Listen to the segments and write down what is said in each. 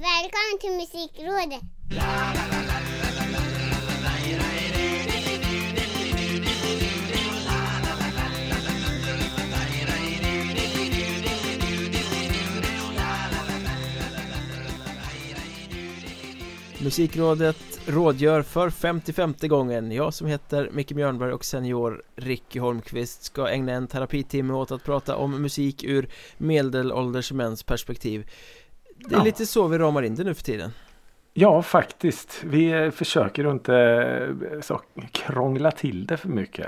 Välkommen till Musikrådet! Musikrådet rådgör för 55 gången Jag som heter Micke Mjörnberg och senior Ricky Holmqvist ska ägna en terapitimme åt att prata om musik ur medelålders mäns perspektiv det är Ja. lite så vi ramar in det nu för tiden Ja, faktiskt. Vi försöker inte eh, så, krångla till det för mycket.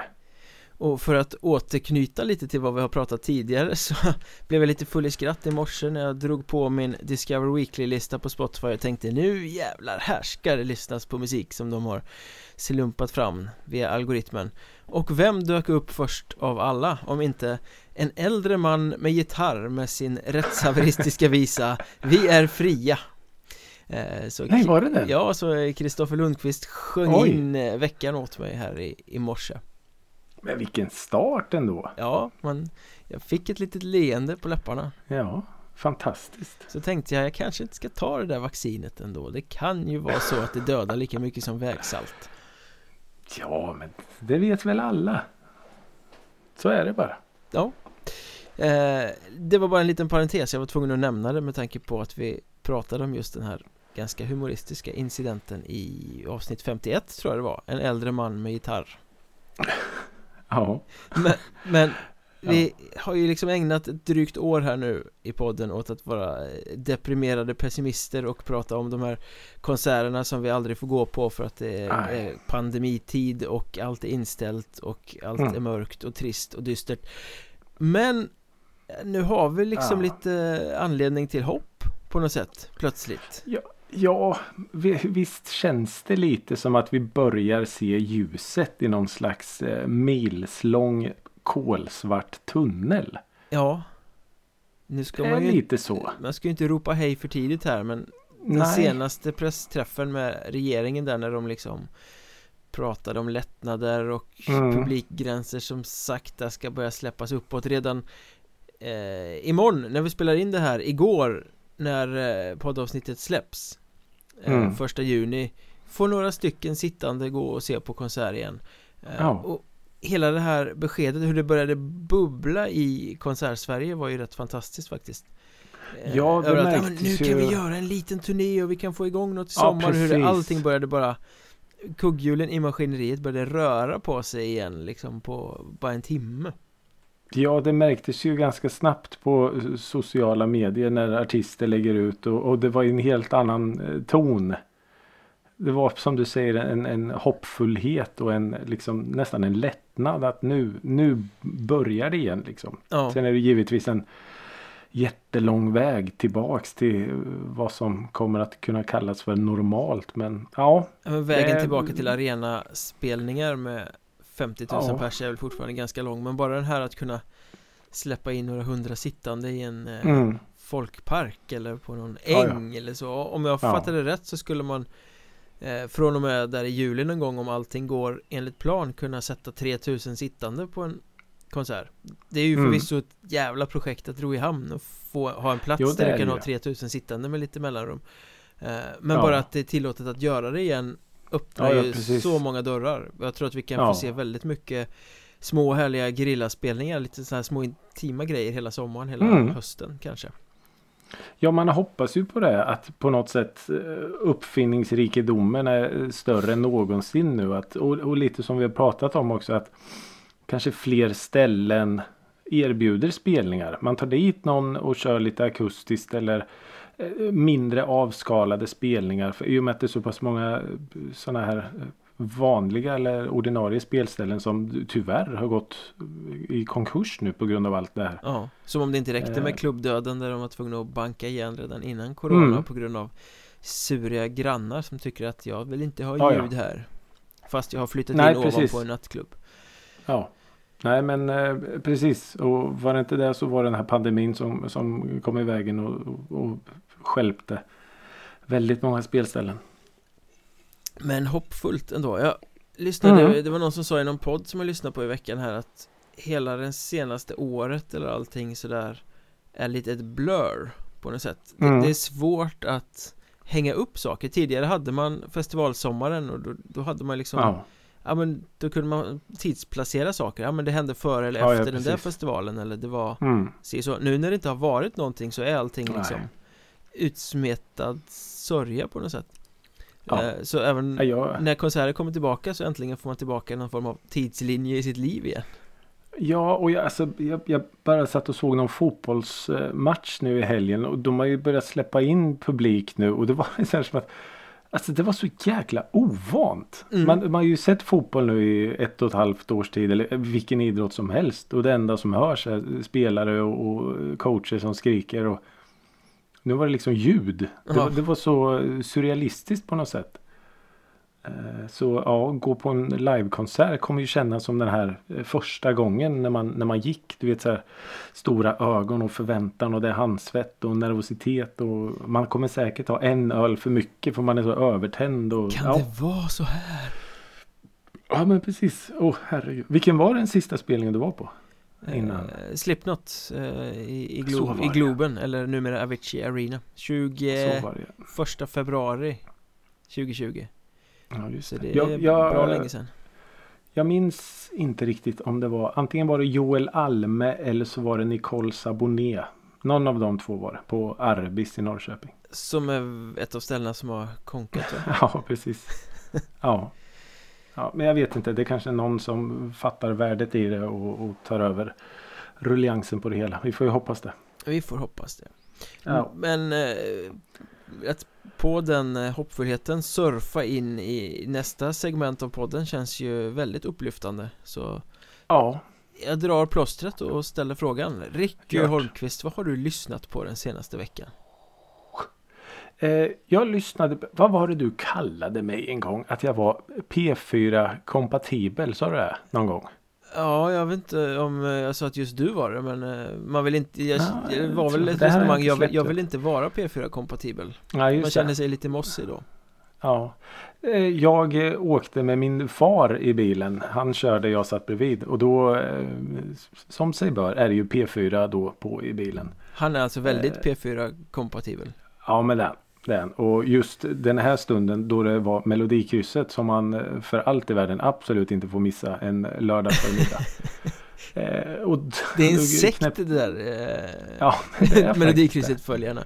Och för att återknyta lite till vad vi har pratat tidigare så blev jag lite full i skratt i morse när jag drog på min Discover Weekly-lista på Spotify och tänkte nu jävlar här ska det lyssnas på musik som de har slumpat fram via algoritmen Och vem dök upp först av alla om inte en äldre man med gitarr med sin rättshaveristiska visa Vi är fria Eh, så Nej, var det den? Ja, så Kristoffer Lundqvist sjöng Oj. in eh, veckan åt mig här i, i morse Men vilken start ändå. Ja, men jag fick ett litet leende på läpparna Ja, fantastiskt. Så tänkte jag, jag kanske inte ska ta det där vaccinet ändå Det kan ju vara så att det dödar lika mycket som vägsalt Ja, men det vet väl alla. Så är det bara. Ja eh, Det var bara en liten parentes, jag var tvungen att nämna det med tanke på att vi pratade om just den här ganska humoristiska incidenten i avsnitt 51 tror jag det var En äldre man med gitarr Ja, Men, men vi har ju liksom ägnat ett drygt år här nu i podden åt att vara deprimerade pessimister och prata om de här konserterna som vi aldrig får gå på för att det är eh, pandemitid och allt är inställt och allt Mm. är mörkt och trist och dystert. Men eh, nu har vi liksom Ja. lite anledning till hopp på något sätt plötsligt. Ja vi- visst känns det lite som att vi börjar se ljuset i någon slags eh, milslång kolsvart tunnel. Ja Nu ska man ju lite så. Man ska ju inte ropa hej för tidigt här men Den Nej. senaste pressträffen med regeringen där när de liksom pratade om lättnader och Mm. publikgränser som sakta ska börja släppas uppåt redan eh, imorgon när vi spelar in det här igår när eh, poddavsnittet släpps Mm. första juni får några stycken sittande gå och se på konsert igen eh, Ja. och hela det här beskedet hur det började bubbla i konsertsverige var ju rätt fantastiskt faktiskt Eh, Ja, det över att, ja, men märktes nu kan ju. vi göra en liten turné och vi kan få igång något i Ja, sommar hur det, precis. allting började bara Kugghjulen i maskineriet började röra på sig igen liksom på bara en timme Ja, det märktes ju ganska snabbt på eh, sociala medier när artister lägger ut och, och det var en helt annan eh, ton. Det var som du säger en, en hoppfullhet och en liksom nästan en lättnad att nu, nu börjar det igen liksom. Ja, Sen är det givetvis en jättelång väg tillbaks till eh, vad som kommer att kunna kallas för normalt. Men ja, men vägen det- tillbaka till arenaspelningar med 50 000 Ja. pers är väl fortfarande ganska lång men bara den här att kunna släppa in några hundra sittande i en eh, mm, folkpark eller på någon Ja, ja. äng eller så Om jag Ja. fattade rätt så skulle man eh, Från och med där i juli någon gång om allting går enligt plan kunna sätta 3000 sittande på en konsert Det är ju Mm. förvisso ett jävla projekt att ro i hamn och få ha en plats Jo, det där du kan det ha ju. 3000 sittande med lite mellanrum eh, Men bara att det är tillåtet att göra det igen öppnar Ja, ja, ju precis. så många dörrar Jag tror att vi kan Ja. få se väldigt mycket små härliga gerillaspelningar, lite så här små intima grejer hela sommaren, hela Mm. hösten kanske Ja, man hoppas ju på det att på något sätt eh, uppfinningsrikedomen är större än någonsin nu. Att, och, och lite som vi har pratat om också att kanske fler ställen erbjuder spelningar. Man tar dit någon och kör lite akustiskt eller mindre avskalade spelningar. För, I och med att det är så pass många sådana här eh, vanliga eller ordinarie spelställen som tyvärr har gått i konkurs nu på grund av allt det här. Ja, som om det inte räckte med Eh. klubbdöden där de var tvungna att banka igen redan innan corona Mm. på grund av suriga grannar som tycker att jag vill inte ha Ja, ja. ljud här Fast jag har flyttat Nej, in precis. ovanpå en nattklubb Ja. Nej men eh, precis och var det inte det så var det den här pandemin som, som kom i vägen och, och, och stjälpte väldigt många spelställen. Men hoppfullt ändå Jag lyssnade, Mm. det var någon som sa i någon podd som jag lyssnade på i veckan här att Hela det senaste året eller allting sådär Är lite ett blur på något sätt Mm. det, det är svårt att hänga upp saker Tidigare hade man festivalsommaren och då, då hade man liksom Ja, Ja men då kunde man tidsplacera saker Ja men det hände före eller Ja, ja, efter den där festivalen eller det var mm. så Nu när det inte har varit någonting så är allting liksom Nej. Utsmetad sörja på något sätt Ja. Eh, Så även Ja, jag, när konserter kommer tillbaka så äntligen får man tillbaka någon form av tidslinje i sitt liv igen Ja, och jag, alltså, jag, jag bara satt och såg någon fotbollsmatch nu i helgen och de har ju börjat släppa in publik nu och det var så här som att Alltså det var så jäkla ovant. Mm. Man, man har ju sett fotboll nu i ett och ett halvt års tid eller vilken idrott som helst och det enda som hörs är spelare och, och coacher som skriker och nu var det liksom ljud. Det, var, det var så surrealistiskt på något sätt. Eh, Så ja, gå på en livekonsert kommer ju kännas som den här eh, första gången när man, när man gick. Du vet så här stora ögon och förväntan och det är handsvett och nervositet och man kommer säkert ha en öl för mycket för man är så övertänd. Och, Kan ja. det vara så här? ja men precis. Åh herregud. Vilken var den sista spelningen du var på? Innan. Eh, Slipknot eh, i, i, Glo- i. Globen eller numera Avicii Arena 21 Så var det. februari 2020 Ja, just det. det är Jag, jag, bra länge sedan jag minns inte riktigt om det var antingen var det Joel Alme eller så var det Nicole Saboné. Någon av de två var det på Arbis i Norrköping. Som är ett av ställena som har konkat va? Ja, precis. Ja. Ja. Men jag vet inte. Det är kanske är någon som fattar värdet i det och, och tar över rulliansen på det hela. Vi får ju hoppas det. Vi får hoppas det Ja. Men eh, att på den eh, hoppfullheten surfa in i nästa segment av podden känns ju väldigt upplyftande Så Ja. jag drar plåstret och ställer frågan Ricky. Holmqvist, vad har du lyssnat på den senaste veckan? Eh, jag lyssnade. Vad var det du kallade mig en gång? Att jag var P4 kompatibel. Sa du det någon gång? Ja, jag vet inte om eh, jag sa att just du var det men eh, man vill inte, jag, Ja, det var väl det ett resonemang, jag, jag vill inte vara P4-kompatibel Ja, Man känner det. sig lite mossig då Ja. Jag åkte med min far i bilen. Han körde, jag satt bredvid. Och då, som sig bör, är det ju P4 då på i bilen. Han är alltså väldigt Eh. P4-kompatibel Ja, med den. Den. Och just den här stunden då det var Melodikrysset som man eh, för allt i världen absolut inte får missa en lördag förmiddag. eh, och Det är en sekt knäpp- det där eh, Ja, det Melodikrysset-följarna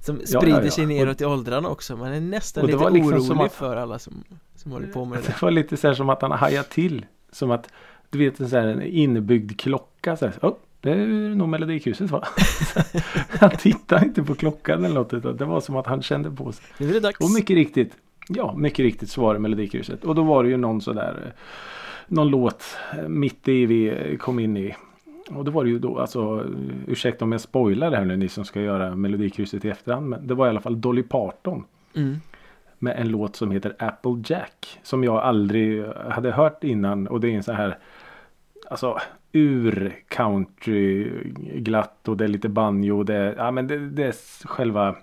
Som ja, sprider ja. sig Och- neråt i åldrarna också Man är nästan lite liksom orolig som att- för alla som, som håller på med det Det var lite så här som att han hajade till. Som att du vet en sån här inbyggd klocka. Så här, oh, det är nog Melodikrysset va? han tittade inte på klockan eller något. Utan det var som att han kände på sig. Nu är det dags Och mycket riktigt. Ja, mycket riktigt så var det Melodikrysset. Och då var det ju någon sådär. eh, Någon låt eh, mitt i vi eh, kom in i. Och då var det ju då alltså. Ursäkta om jag spoilar det här nu ni som ska göra Melodikrysset i efterhand. Men det var i alla fall Dolly Parton. mm. Med en låt som heter Apple Jack. Som jag aldrig hade hört innan. Och det är en så här. Alltså ur country glatt och det är lite banjo. Det är, ja, men det, det är själva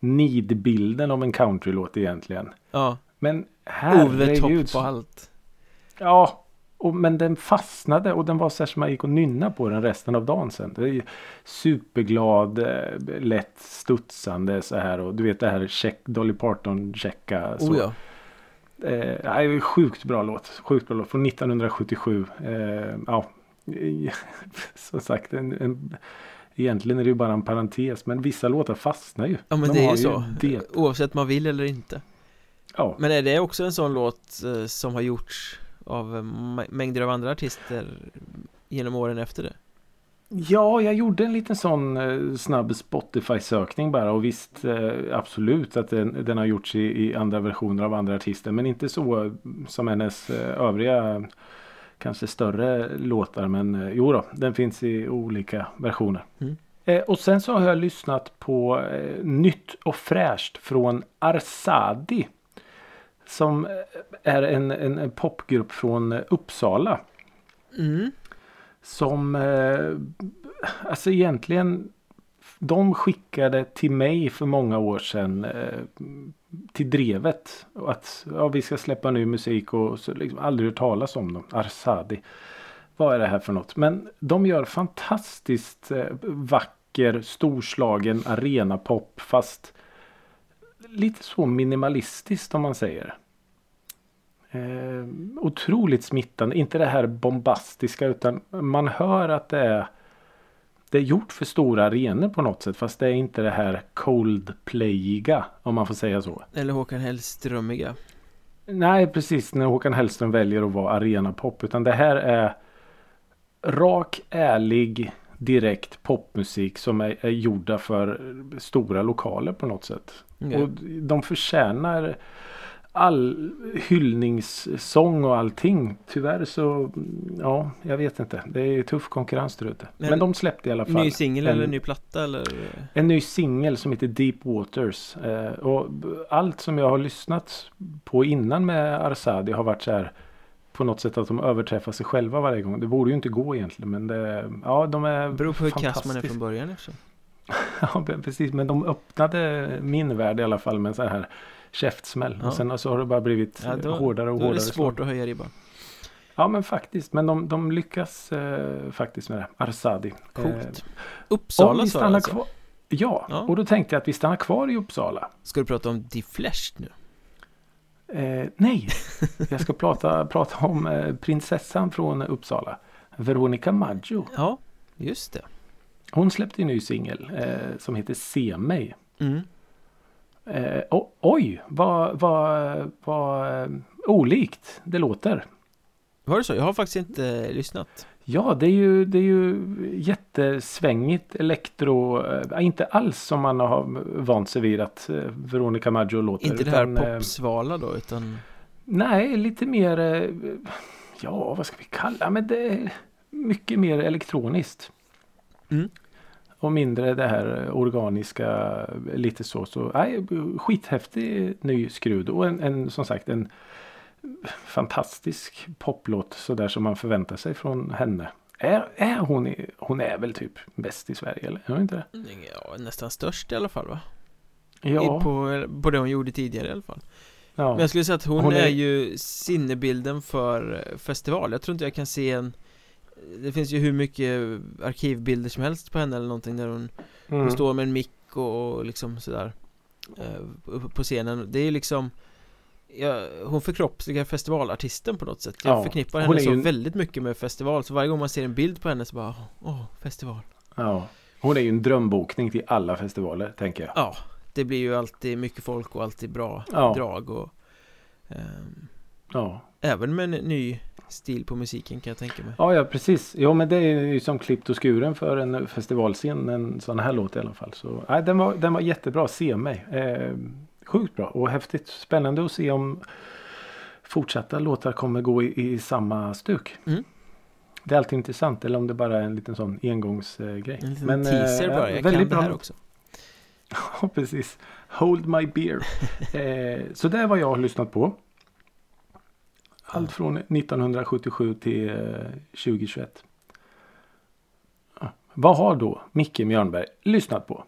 nidbilden av en countrylåt egentligen. Ja, Men over herregud. på allt Ja, och, men den fastnade och den var så här som man gick och nynna på den resten av dagen sen. Det är superglad, eh, lätt studsande så här och du vet det här check, Dolly Parton checka. Så. Oh ja Eh, sjukt bra låt. Sjukt bra låt från 1977. Eh, ja, som sagt. En, en, egentligen är det ju bara en parentes. Men vissa låtar fastnar ju. Ja men De det är ju så Det. Oavsett man vill eller inte Ja, Men är det också en sån låt eh, som har gjorts av eh, mä- mängder av andra artister genom åren efter det? ja, jag gjorde en liten sån eh, snabb Spotify-sökning bara. Och visst, absolut att den, den har gjorts i, i andra versioner av andra artister. Men inte så som hennes övriga kanske större låtar. Men eh, jo då, den finns i olika versioner. Mm. Eh, och sen så har jag lyssnat på eh, nytt och fräscht från Arsadi. Som är en, en, en popgrupp från Uppsala. Mm. Som eh, alltså egentligen de skickade till mig för många år sedan eh, till drevet. Och Att ja, vi ska släppa ny musik och så liksom aldrig hört talas om dem. Arsadi. Vad är det här för något? Men de gör fantastiskt eh, vacker storslagen arenapop fast lite så minimalistiskt om man säger. Eh, otroligt smittande. Inte det här bombastiska utan man hör att det är det är gjort för stora arenor på något sätt fast det är inte det här Coldplayiga om man får säga så. Eller Håkan Hellströmiga Nej precis när Håkan Hellström väljer att vara arenapop utan det här är rak, ärlig, direkt popmusik som är, är gjorda för stora lokaler på något sätt. okay. Och de förtjänar all hyllningssång och allting. Tyvärr så, ja, jag vet inte. Det är tuff konkurrens där ute. Men, Men de släppte i alla fall. Ny singel en, eller ny platta eller? En ny singel som heter Deep Waters. Eh, och allt som jag har lyssnat på innan med Arsadi har varit så här på något sätt att de överträffar sig själva varje gång. Det borde ju inte gå egentligen men det, ja de är Det beror på hur kass man är från början eftersom. Ja precis men de öppnade min värld i alla fall med sån här käftsmäll. Ja. Och sen så har det bara blivit Ja, då- hårdare och Då är hårdare. det svårt att höja ribban Ja men faktiskt. Men de, de lyckas eh, faktiskt med det. Arsadi. Coolt Eh, Uppsala sa du alltså. kvar. Ja, Ja. och då tänkte jag att vi stannar kvar i Uppsala. Ska du prata om Deflesh nu? Eh, nej, jag ska prata, prata om eh, prinsessan från Uppsala. Veronica Maggio. Ja, just det Hon släppte en ny singel eh, som heter Se mig. mm. Eh, oj, vad, vad, vad eh, olikt det låter. Var det så? Jag har faktiskt inte eh, lyssnat Ja, det är ju, det är ju jättesvängigt elektro. Eh, inte alls som man har vant sig vid att eh, Veronica Maggio låter. Inte det här utan, popsvala då utan Nej, lite mer. eh, Ja, vad ska vi kalla Men det är mycket mer elektroniskt. Mm. Och mindre det här organiska. Lite så. så nej, skithäftig ny skrud. Och en, en som sagt en fantastisk poplåt. Sådär som man förväntar sig från henne. Är, är hon, hon är väl typ bäst i Sverige eller? Är hon inte det? ja, nästan störst i alla fall va? Ja. På, på det hon gjorde tidigare i alla fall ja. Men jag skulle säga att hon, Hon är- är... ju sinnebilden för festival Jag tror inte jag kan se en Det finns ju hur mycket arkivbilder som helst på henne eller någonting där hon, Mm. hon står med en mick och, och liksom sådär eh, uppe på scenen Det är ju liksom ja, Hon förkroppsligar festivalartisten på något sätt Jag Ja, förknippar henne så ju väldigt mycket med festival Så varje gång man ser en bild på henne så bara Åh, festival Ja. Hon är ju en drömbokning till alla festivaler tänker jag. Ja, det blir ju alltid mycket folk och alltid bra Ja. drag och ehm, Ja. Även med en ny stil på musiken kan jag tänka mig Ja, ja precis. Jo men det är ju som klippt och skuren för en festivalscen. En sån här låt i alla fall. Så, nej, den, var, den var jättebra. Se mig. Eh, sjukt bra och häftigt. Spännande att se om fortsatta låtar kommer gå i, i samma stuk. Mm. Det är alltid intressant. Eller om det bara är en liten sån engångsgrej. En liten teaser bara, jag väldigt kan det bra här låt. också Ja, precis. Hold my beer. eh, så det är vad jag har lyssnat på. Allt från 1977 till eh, 2021. Ja. Vad har då Micke Mjörnberg lyssnat på?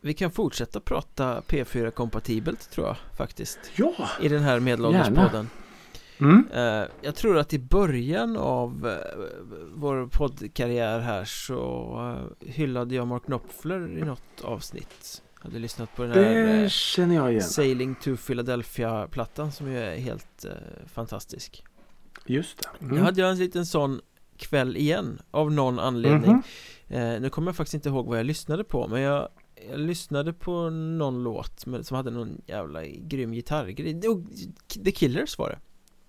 Vi kan fortsätta prata P4 kompatibelt tror jag faktiskt Ja! I den här medelålderspodden Mm. Eh, Jag tror att i början av eh, vår poddkarriär här så eh, hyllade jag Mark Knopfler i något avsnitt Hade lyssnat på den här Det eh, känner jag igen. Sailing to Philadelphia-plattan som ju är helt eh, fantastisk Just det. Nu Mm. hade jag en liten sån kväll igen av någon anledning Mhm. eh, Nu kommer jag faktiskt inte ihåg vad jag lyssnade på men jag, jag lyssnade på någon låt med, som hade någon jävla grym gitarrgrej The Killers var det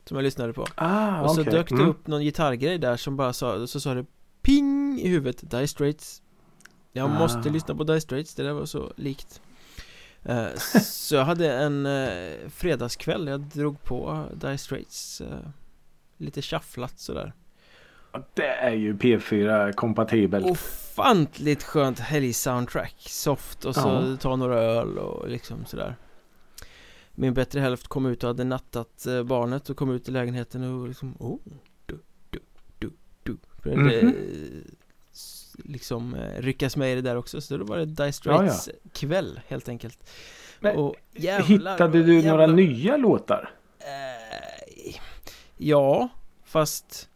Som jag lyssnade på Ah, Och så okej. dök det Mm. upp någon gitarrgrej där som bara sa, så sa det ping i huvudet, Die Straits Jag Ah. måste lyssna på Die Straits, det där var så likt eh, Så jag hade en eh, fredagskväll, jag drog på Die Straits eh, Lite shufflat sådär Det är ju P4 kompatibelt. Ofantligt skönt helg-soundtrack Soft och så Ja. ta några öl och liksom sådär Min bättre hälft kom ut och hade nattat barnet och kom ut i lägenheten och liksom oh, du, du, du, du Började Mhm. Liksom eh, ryckas med i det där också Så då var det Dire Straits kväll helt enkelt Men och jävlar, Hittade du jävlar. några nya låtar? Eh, Ja, fast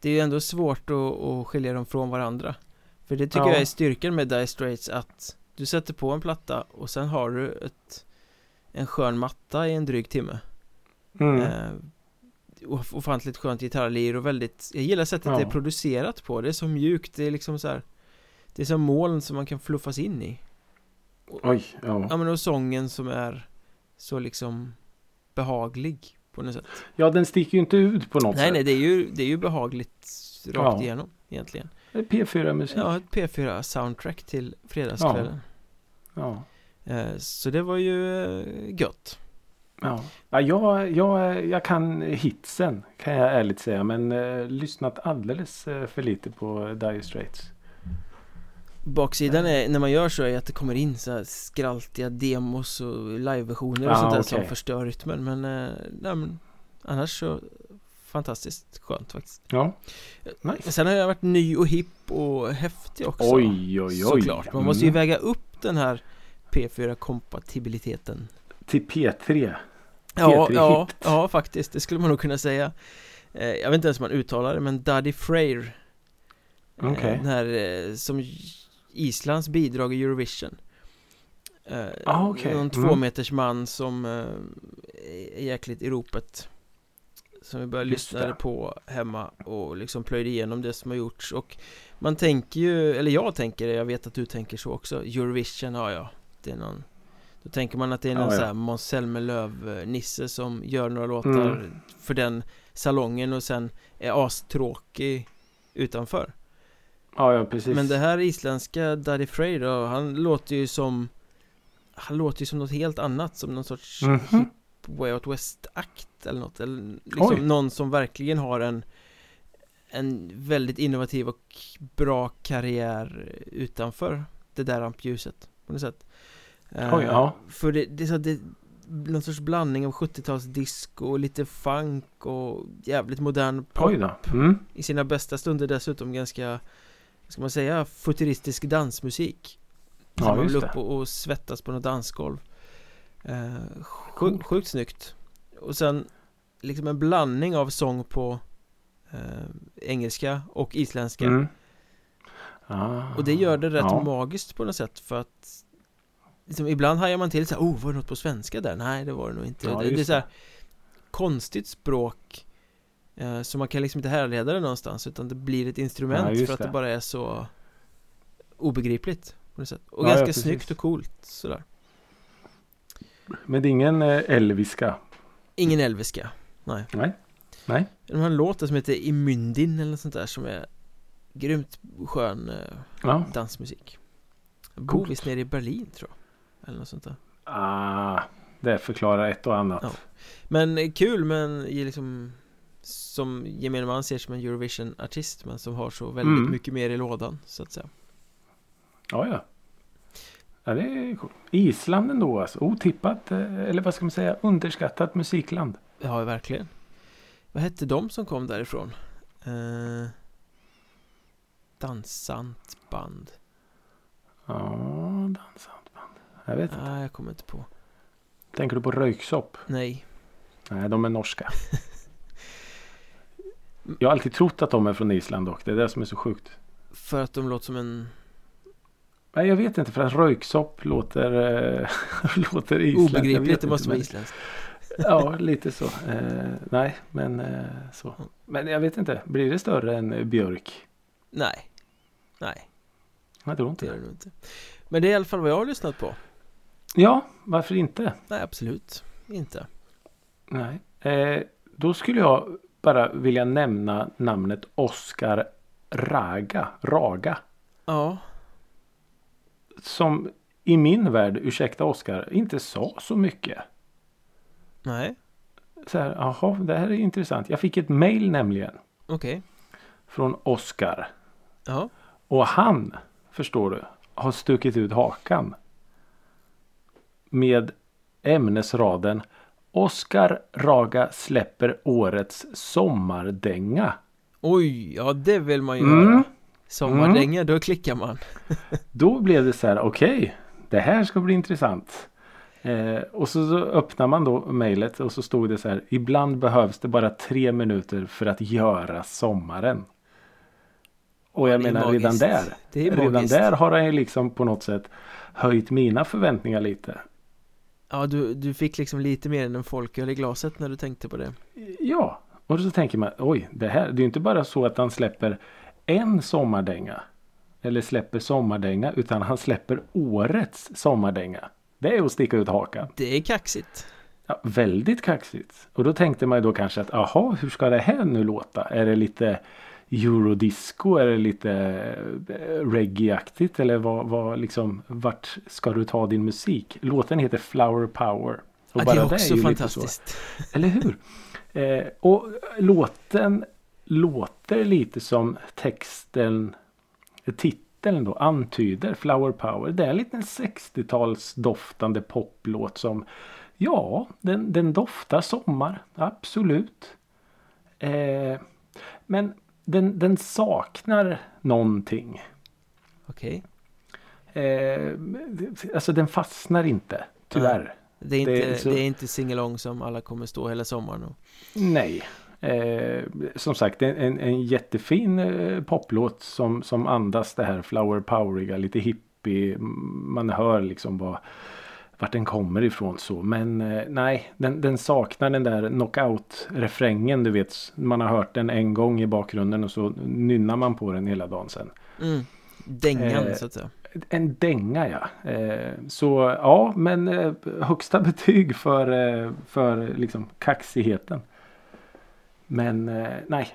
det är ju ändå svårt att, att skilja dem från varandra För det tycker Ja. jag är styrkan med Dire Straits att du sätter på en platta och sen har du ett en skön matta i en dryg timme Mm. eh, of- Ofantligt skönt gitarrlir och väldigt Jag gillar sättet Ja. det är producerat på Det är så mjukt, det är liksom så här Det är som moln som man kan fluffas in i Oj, ja. Ja men och sången som är Så liksom Behaglig på något sätt Ja, den sticker ju inte ut på något Nej sätt. nej det är ju, det är ju behagligt Rakt Ja. igenom egentligen P4-musik. Ja, ett P4 soundtrack till fredagskvällen Ja. eh, Så det var ju eh, gött Ja, ja jag, jag, jag kan hitsen kan jag ärligt säga men eh, lyssnat alldeles eh, för lite på Dire Straits. Baksidan är, när man gör så är att det kommer in så här skraltiga demos och liveversioner och Ah, sånt där okej. som förstör rytmen men, eh, nej, men annars så fantastiskt skönt faktiskt Ja, Men nice. Sen har jag varit ny och hipp och häftig också Oj, oj, oj. Såklart, man måste ju Mm. väga upp den här P4-kompatibiliteten Till P3. Ja, P3 ja, hit. ja faktiskt, det skulle man nog kunna säga eh, Jag vet inte ens hur man uttalar det men Daddy Freyr eh, Okej. Den här eh, som Islands bidrag i Eurovision eh, Ah, okej. Någon Mm. två meters man som eh, är jäkligt i ropet Som vi började lyssna på hemma och liksom plöjde igenom det som har gjorts och Man tänker ju, eller jag tänker det, jag vet att du tänker så också Eurovision, ja ja Det är någon Då tänker man att det är någon Ja, ja. sån här Måns Zelmerlöw-nisse som gör några låtar Mm. för den salongen och sen är astråkig utanför Ja, ja precis. Men det här isländska Daddy Frey då, han låter ju som Han låter ju som något helt annat, som någon sorts Mhm. Way Out West-akt eller något eller liksom Oj. någon som verkligen har en En väldigt innovativ och bra karriär utanför det där rampljuset på något sätt Eh, Oj, ja. För det, det är så att det någon sorts blandning av 70-tals disco och lite funk och jävligt modern pop Oj då. Mm. i sina bästa stunder dessutom ganska Ska man säga futuristisk dansmusik Ja, Som man just vill upp och, och svettas på något dansgolv eh, sjuk, Sjukt snyggt Och sen liksom en blandning av sång på eh, Engelska och isländska Mm. Ah. Och det gör det rätt ja. magiskt på något sätt för att liksom, Ibland hajar man till så här, oh var det något på svenska där? Nej det var det nog inte Ja, det, det är så här Konstigt språk Så man kan liksom inte härleda det någonstans utan det blir ett instrument Ja, för att det. det. bara är så Obegripligt på något sätt Och Ja, ja, ganska precis. snyggt och coolt sådär Men det är ingen eh, elviska. Ingen elviska Nej. Nej. De har en låt som heter Imyndin eller något sånt där som är Grymt skön eh, Ja. dansmusik Bor Coolt. visst nere i Berlin tror jag Eller något sånt där Ah, det förklarar ett och annat. Ja. Men eh, kul men liksom Som gemene man ser som en Eurovision-artist Men som har så väldigt Mm. mycket mer i lådan så att säga Ja, ja. Ja, det är coolt. Island ändå alltså. Otippat, eh, eller vad ska man säga, underskattat musikland. Ja, verkligen Vad hette de som kom därifrån? Eh, dansant band Ja, dansant band. Jag vet inte. Nej, jag kommer inte på Tänker du på Röyksopp? Nej Nej, de är norska. Jag har alltid trott att de är från Island dock. Det är det som är så sjukt. För att de låter som en Nej, jag vet inte för att Röyksopp låter, eh, låter Island. Jag Obegripligt, det måste vara isländskt Ja, lite så. Eh, nej, men eh, så. Men jag vet inte. Blir det större än eh, Björk? Nej Nej, Jag tror det inte är det det. nog inte Men det är i alla fall vad jag har lyssnat på Ja, varför inte? Nej, absolut inte Nej. Eh, då skulle jag bara vilja nämna namnet Oscar Raga. Raga. Ja, Som i min värld, ursäkta Oscar, inte sa så mycket. nej, Så här, jaha, det här är intressant. Jag fick ett mail nämligen. okej Från Oscar. Ja, Och han, förstår du, har stuckit ut hakan. Med ämnesraden Oscar Raga släpper årets sommardänga. oj, ja det vill man ju Mm. höra Sommardänga, då klickar man Då blev det så här, okej, det här ska bli intressant. Eh, och så, så öppnar man då mejlet och så stod det så här, ibland behövs det bara tre minuter för att göra sommaren. Och jag menar redan där, redan där har han ju liksom på något sätt höjt mina förväntningar lite. Ja, du, du fick liksom lite mer än en folköl i glaset när du tänkte på det Ja, och så tänker man oj, det här, det är ju inte bara så att han släpper en sommardänga. Eller släpper sommardänga, utan han släpper årets sommardänga. Det är att sticka ut hakan. Det är kaxigt Ja, väldigt kaxigt. Och då tänkte man ju då kanske att aha, hur ska det här nu låta? Är det lite eurodisco? Är det lite eh, reggae-aktigt? Eller vad, vad liksom, vart ska du ta din musik? Låten heter Flower Power. Och ja, Det är också ju lite fantastiskt. Eller hur? Eh, och låten låter lite som texten, titeln då antyder, Flower Power. Det är en liten 60-tals doftande poplåt som Ja, den, den doftar sommar. Absolut. Eh, men den, den saknar någonting. Okej Eh, alltså den fastnar inte. Tyvärr. Det är inte, Det är det så- är inte singalong som alla kommer stå hela sommaren och Nej. Eh, som sagt en, en, en jättefin eh, poplåt som, som andas det här flower poweriga, lite hippie. Man hör liksom vad, vart den kommer ifrån så. Men eh, nej, den, den saknar den där knockout-refrängen du vet. Man har hört den en gång i bakgrunden och så nynnar man på den hela dagen sen. mm. Dängan Eh, så att säga En dänga ja. Eh, så ja, men eh, högsta betyg för, eh, för liksom kaxigheten. Men nej,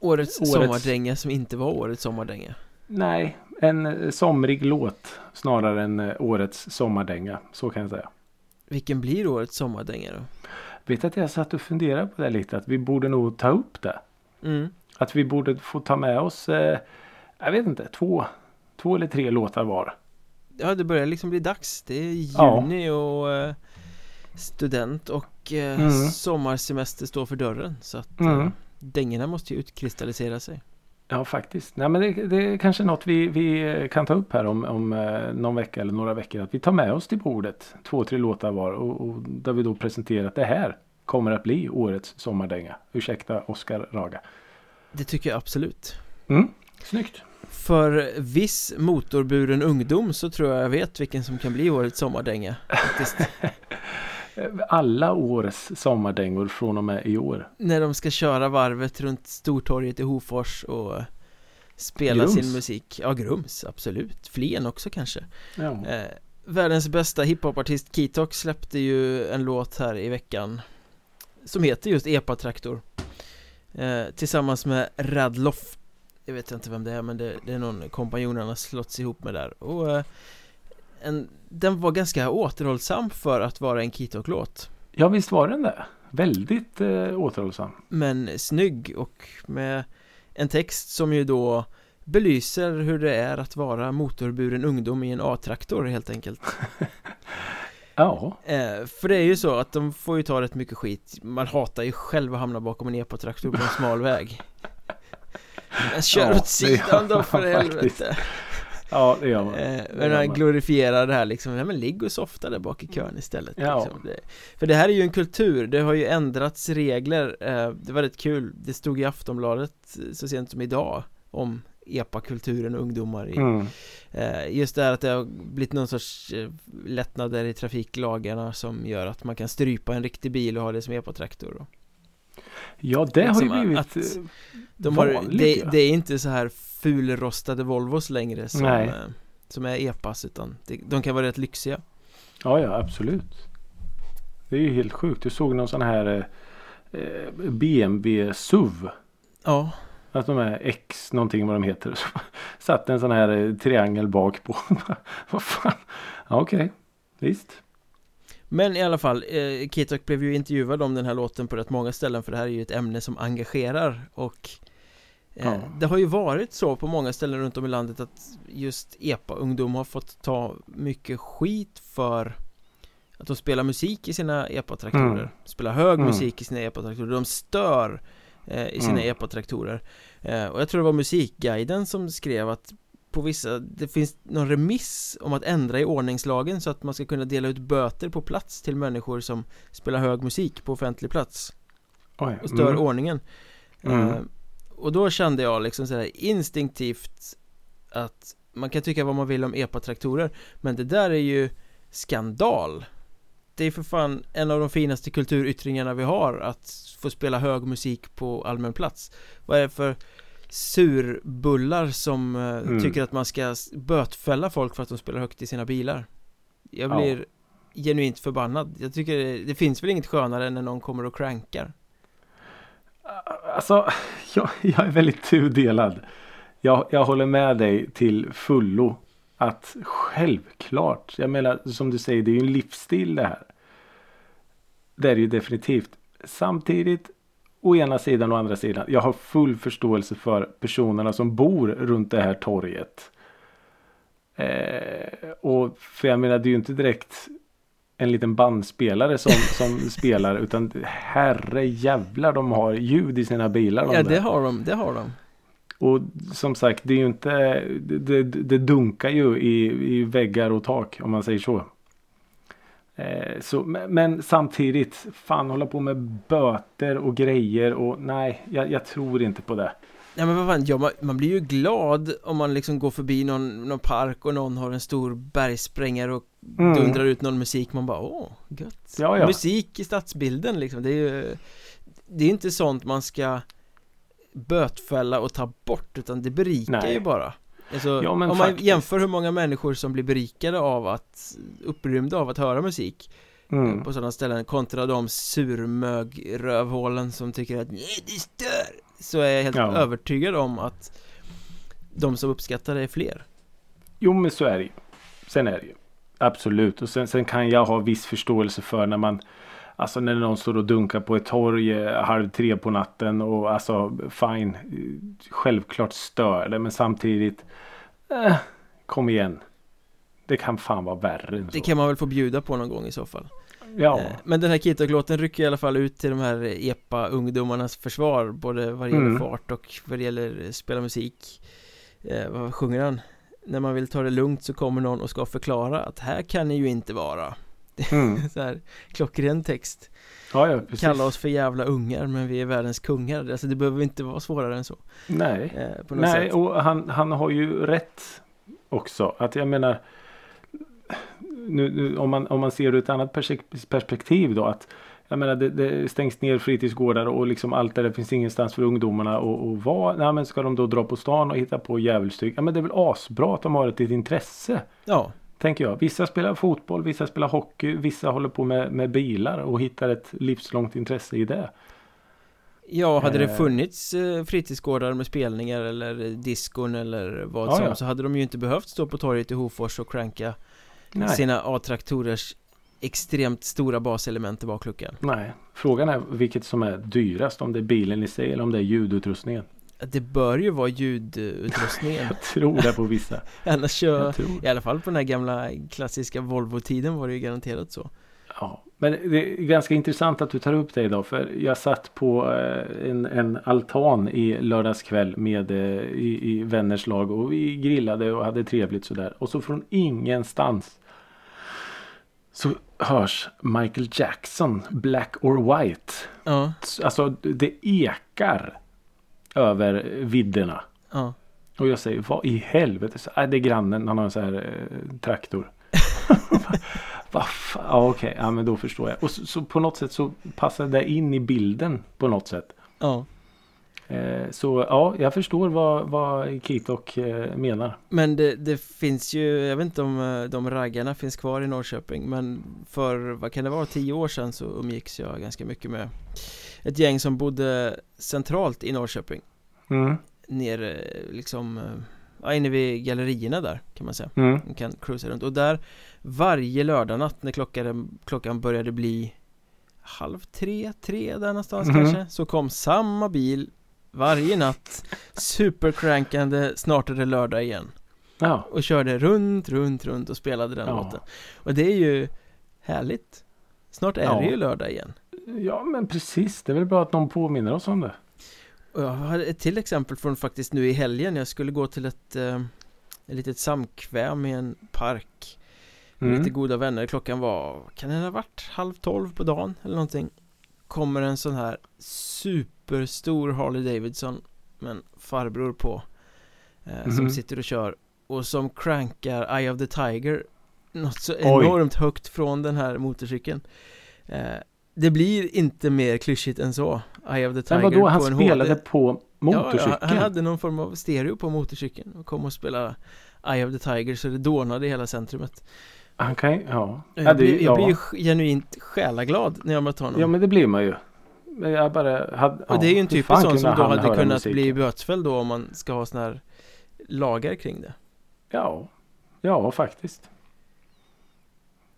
Årets, årets- sommardänga som inte var årets sommardänga nej. En eh, somrig låt snarare än eh, årets sommardänga. Så kan jag säga. Vilken blir årets sommardänga då? Vet att jag satt och funderade på det lite. Att vi borde nog ta upp det. Mm. Att vi borde få ta med oss, eh, jag vet inte, två, två eller tre låtar var. Ja det börjar liksom bli dags Det är Ja. juni och eh, student och eh, Mm. sommarsemester står för dörren så att eh, Mm. dängorna måste ju utkristallisera sig Ja faktiskt. Nej, men det, det är kanske något vi, vi kan ta upp här om, om eh, någon vecka eller några veckor. Att vi tar med oss till bordet två, tre låtar var och, och där vi då presenterar att det här kommer att bli årets sommardänga. Ursäkta Oskar Raga. Det tycker jag absolut Mm. Snyggt. För viss motorburen ungdom så tror jag jag vet vilken som kan bli årets sommardänga. Eh, Alla årets sommardängor från och med i år. När de ska köra varvet runt Stortorget i Hofors och spela Grums. sin musik Ja, Grums, absolut Flen också kanske Ja. eh, Världens bästa hiphopartist Kitok släppte ju en låt här i veckan Som heter just Epa-traktor eh, Tillsammans med Radloff Jag vet inte vem det är men det, det är någon kompanjon han har slått ihop med där och eh, en, Den var ganska återhållsam för att vara en Kitok-låt ja visst var den det. Väldigt eh, återhållsam. Men snygg och med en text som ju då belyser hur det är att vara motorburen ungdom i en A-traktor helt enkelt Ja. eh, För det är ju så att de får ju ta rätt mycket skit Man hatar ju själv att hamna bakom en epa-traktor på en smal väg Men kör Ja, åt sidan då för helvete Ja det gör man. eh, Det Men han man. glorifierar det här liksom, ja men ligg och softa där bak i kön istället Ja. liksom. det, För det här är ju en kultur, det har ju ändrats regler eh, Det var rätt kul, det stod i Aftonbladet eh, så sent som idag Om epa-kulturen och ungdomar i Mm. eh, Just det här att det har blivit någon sorts eh, lättnader i trafiklagarna som gör att man kan strypa en riktig bil och ha det som epa-traktor Ja det har ju Liksom blivit att- eh, de har, vanligt det, ja. det är inte så här fulrostade Volvos längre som, Nej. eh, som är epas utan det, de kan vara rätt lyxiga Ja, ja, absolut. Det är ju helt sjukt. Du såg någon sån här eh, eh, BMW SUV. Ja, Att de är X någonting vad de heter. Så satt en sån här triangel bak på. vad fan. Ja, Okej. Visst. Men i alla fall, eh, Kitok blev ju intervjuad om den här låten på rätt många ställen för det här är ju ett ämne som engagerar och eh, Ja. Det har ju varit så på många ställen runt om i landet att just EPA-ungdom har fått ta mycket skit för att de spelar musik i sina EPA-traktorer Mm. Spelar hög Mm. musik i sina EPA-traktorer, de stör eh, i sina Mm. EPA-traktorer eh, Och jag tror det var Musikguiden som skrev att på vissa, det finns någon remiss om att ändra i ordningslagen så att man ska kunna dela ut böter på plats till människor som spelar hög musik på offentlig plats Oj. och stör Mm. ordningen Mm. Eh, Och då kände jag liksom sådär instinktivt att man kan tycka vad man vill om epa-traktorer men det där är ju skandal Det är för fan en av de finaste kulturyttringarna vi har Att få spela hög musik på allmän plats Vad är det för surbullar som eh, Mm. tycker att man ska bötfälla folk för att de spelar högt i sina bilar Jag Ja. blir genuint förbannad Jag tycker det, det finns väl inget skönare än när någon kommer och crankar Alltså, jag, jag är väldigt tudelad. Jag, jag håller med dig till fullo. Att självklart, jag menar som du säger, det är ju en livsstil det här. Det är det ju definitivt. Samtidigt, å ena sidan och andra sidan. Jag har full förståelse för personerna som bor runt det här torget. Eh, och för jag menar, det är ju inte direkt en liten bandspelare som, som spelar utan herre jävlar de har ljud i sina bilar. de Ja där. det har de, det har de Och som sagt det är ju inte det, det, det dunkar ju i, i väggar och tak om man säger så. Eh, så men, samtidigt fan hålla på med böter och grejer och nej jag, jag tror inte på det. Ja men vad fan, ja, man, man blir ju glad om man liksom går förbi någon, någon park och någon har en stor bergsprängare och Mm. dundrar ut någon musik man bara åh, gött Ja, ja. Musik i stadsbilden liksom, det är ju Det är inte sånt man ska bötfälla och ta bort utan det berikar Nej. ju bara Alltså, Ja, om man faktiskt. jämför hur många människor som blir berikade av att Upprymda av att höra musik Mm. På sådana ställen kontra de surmög-rövhålen som tycker att nej det stör Så är jag helt Ja. övertygad om att De som uppskattar det är fler Jo men så är det ju. Sen är det ju. Absolut. Och sen, sen kan jag ha viss förståelse för när man Alltså när någon står och dunkar på ett torg eh, halv tre på natten och alltså fine. Självklart stör det men samtidigt. Eh, kom igen. Det kan fan vara värre än så. Det kan man väl få bjuda på någon gång i så fall Ja. Eh, Men den här Kitok-låten rycker i alla fall ut till de här epa-ungdomarnas försvar Både vad det gäller Mm. fart och vad det gäller spela musik eh, Vad sjunger han? När man vill ta det lugnt så kommer någon och ska förklara att här kan ni ju inte vara Mm. Så här klockren text Ja, ja precis. Kalla oss för jävla ungar men vi är världens kungar Alltså det behöver inte vara svårare än så Nej. eh, Nej, sätt och han, han har ju rätt också. Att jag menar. Nu, nu, om, man, om man ser ur ett annat perspektiv då. att jag menar det, det stängs ner fritidsgårdar och liksom allt det där finns ingenstans för ungdomarna och, och vara. Nej men ska de då dra på stan och hitta på djävulstyg. Ja men det är väl asbra att de har ett, ett intresse. Ja, Tänker jag. Vissa spelar fotboll, vissa spelar hockey, vissa håller på med, med bilar och hittar ett livslångt intresse i det. ja hade det Eh. funnits eh, fritidsgårdar med spelningar eller diskon eller vad Ja, som ja. så hade de ju inte behövt stå på torget i Hofors och cranka Nej. sina A-traktorers extremt stora baselement i bakluckan Nej. Frågan är vilket som är dyrast. Om det är bilen i sig eller om det är ljudutrustningen. Det bör ju vara ljudutrustningen Jag tror det på vissa. Annars Jag. I alla fall på den här gamla klassiska Volvo-tiden var det ju garanterat så Ja, men det är ganska intressant att du tar upp det idag. För jag satt på eh, en, en altan i lördagskväll med eh, i, i vänners lag och vi grillade och hade trevligt sådär. Och så från ingenstans så hörs Michael Jackson Black or White. Ja, Alltså det ekar över vidderna. ja Och jag säger vad i helvete. Så, äh, det är grannen. Han har en sån här eh, traktor. Vad fan. Ja okej. Ja men då förstår jag. Och så, så på något sätt så passar det in i bilden. På något sätt. Ja Eh, så ja jag förstår vad, vad Kitok eh, menar. Men det, det finns ju, jag vet inte om eh, de raggarna finns kvar i Norrköping Men för, vad kan det vara, tio år sedan så umgicks jag ganska mycket med Ett gäng som bodde centralt i Norrköping Mm. Nere liksom, eh, ja inne vid gallerierna där kan man säga Mm. Man kan cruisa runt och där Varje lördagnatt när klockan, klockan började bli Halv tre, tre där någonstans Mhm. kanske Så kom samma bil Varje natt Supercrankande Snart är det lördag igen Ja. Och körde runt, runt, runt och spelade den Ja. låten Och det är ju Härligt Snart är Ja. det ju lördag igen ja men precis. Det är väl bra att någon påminner oss om det. Jag har ett till exempel från faktiskt nu i helgen Jag skulle gå till ett eh, Ett litet samkväm i en park Mm. lite goda vänner Klockan var, kan den ha varit halv tolv på dagen eller någonting Kommer en sån här superstor Harley Davidson med en farbror på eh, Som Mhm. sitter och kör Och som crankar Eye of the Tiger Något så Oj. enormt högt från den här motorcykeln eh, Det blir inte mer klyschigt än så Eye of the Tiger Men vadå, han spelade HD. på motorcykeln? Ja, han hade någon form av stereo på motorcykeln och kom och spelade Eye of the Tiger så det dånade i hela centrumet Han kan ju- ja. Jag, ja, blir, jag ja. blir ju genuint själaglad när jag möter honom ja, men det blir man ju. Jag bara hade, Och det är ju en typisk sån som då hade kunnat musiken? bli bötfälld då om man ska ha såna här lagar kring det Ja, ja faktiskt.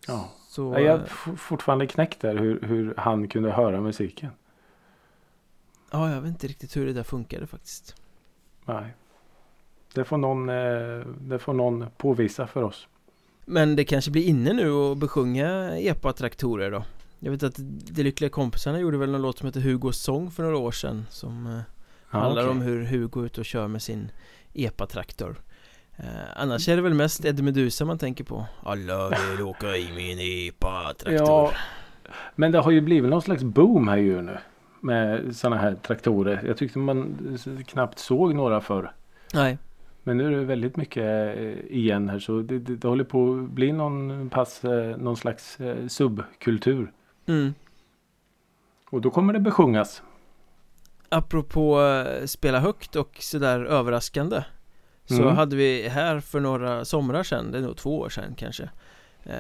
Ja. Så Ja, Jag är fortfarande knäckt där hur, hur han kunde höra musiken. Ja, jag vet inte riktigt hur det där funkade faktiskt Nej. Det får någon, eh, det får någon påvisa för oss. Men det kanske blir inne nu att besjunga epa-traktorer då Jag vet att De Lyckliga Kompisarna gjorde väl någon låt som heter Hugos sång för några år sedan Som Ja, handlar okej. om hur Hugo är ute och kör med sin epa-traktor Annars är det väl mest Eddie Meduza man tänker på Alla vill åka i min epa-traktor Ja, men det har ju blivit någon slags boom här ju nu. Med sådana här traktorer. Jag tyckte man knappt såg några förr. Nej, Men nu är det väldigt mycket eh, igen här så det, det, det håller på att bli någon pass, eh, någon slags eh, subkultur. mm. Och då kommer det besjungas. Apropå eh, spela högt och sådär överraskande Så Mm. hade vi här för några somrar sedan, det är nog två år sedan kanske eh,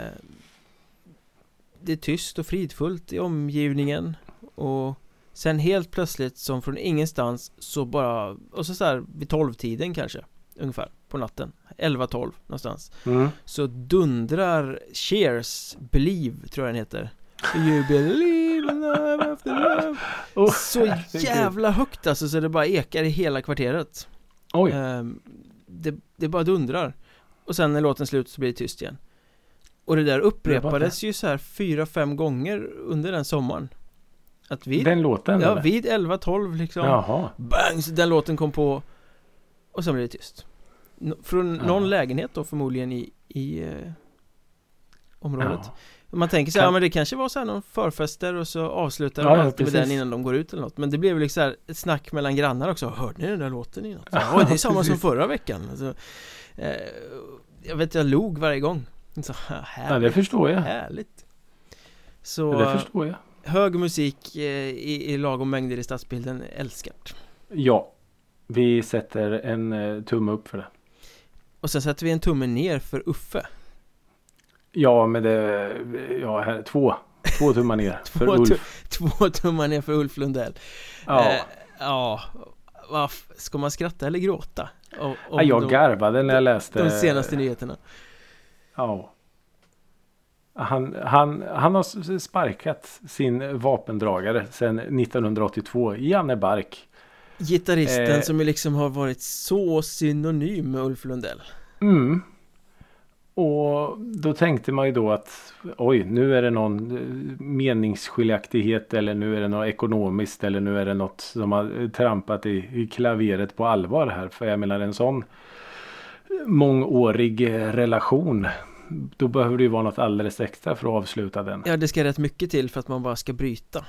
Det är tyst och fridfullt i omgivningen Och sen helt plötsligt som från ingenstans så bara Och så, så här vid tolvtiden kanske Ungefär på natten 11-12 någonstans Mm. Så dundrar Cheers Believe tror jag den heter. You believe in love after love. Oh, Så jävla högt alltså så det bara ekar i hela kvarteret. Oj, Ehm, det, det bara dundrar Och sen när låten slut så blir det tyst igen Och det där upprepades ju så här fyra, fem gånger under den sommaren Att vid, den låten ja eller? vid 11-12 liksom Jaha. Bang! Så den låten kom på Och sen blev det tyst Från Ja. någon lägenhet då förmodligen i, i eh, området Ja. Man tänker så här, Kan- ja, men det kanske var så här någon förfester och så avslutar de Ja, alltid med den innan de går ut eller något Men det blev liksom så här ett snack mellan grannar också Hörde ni den där låten i något? Så, Ja, det är samma som förra veckan alltså, eh, Jag vet, jag log varje gång så, Ja, det härligt, förstår jag. härligt Så Ja, det förstår jag. hög musik eh, i, i lagom mängder i stadsbilden, älskat Ja. Vi sätter en eh, tumme upp för det. Och sen sätter vi en tumme ner för Uffe Ja, men det... Ja, här, två. Två tummar ner för Två Ulf. Två tummar ner för Ulf Lundell Ja. eh, Ja, ska man skratta eller gråta? Om ja, jag de, garvade när jag läste... de senaste nyheterna Ja. Han, han, han har sparkat sin vapendragare sedan 1982, Janne Bark. Gitarristen Eh. som ju liksom har varit så synonym med Ulf Lundell Mm. Och då tänkte man ju då att oj, nu är det någon eh, meningsskiljaktighet eller nu är det något ekonomiskt eller nu är det något som har eh, trampat i, i klaveret på allvar här. För jag menar en sån mångårig eh, relation. Då behöver det ju vara något alldeles extra för att avsluta den. Ja, det ska rätt mycket till för att man bara ska bryta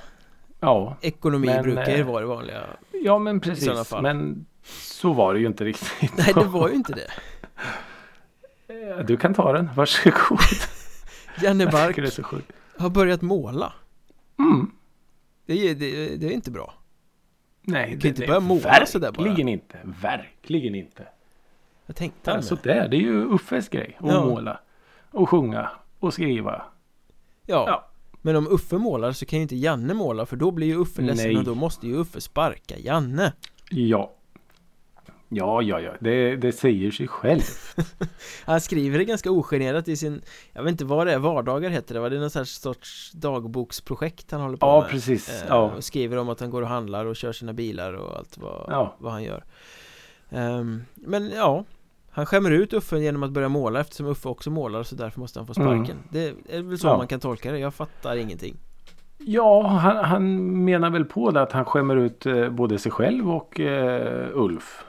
Ja, Ekonomi Men, brukar ju vara det vanliga ja men precis. Men så var det ju inte riktigt. Nej, det var ju inte det Du kan ta den, varsågod. Janne Bark det så har börjat måla Mm. Det är, det, det är inte bra Nej, kan inte börja måla sådär bara. Verkligen inte. Verkligen inte. Jag tänkte Alltså med. det, det är ju Uffes grej. Att Ja. måla. Och sjunga. Och skriva. Ja. Ja. Men om Uffe målar så kan ju inte Janne måla för då blir ju Uffe ledsen Nej. och då måste ju Uffe sparka Janne Ja. Ja, ja, ja. Det, det säger sig själv. Han skriver det ganska ogenerat i sin Jag vet inte vad det är, vardagar heter det va? Det är någon sorts dagboksprojekt han håller på Ja, med precis. Eh, Ja. Och skriver om att han går och handlar och kör sina bilar och allt vad, Ja. vad han gör Ehm, Men ja Han skämmer ut Uffe genom att börja måla eftersom Uffe också målar så därför måste han få sparken Det är väl så Mm. Ja. man kan tolka det, jag fattar ingenting Ja, han, han menar väl på det att han skämmer ut eh, både sig själv och eh, Ulf.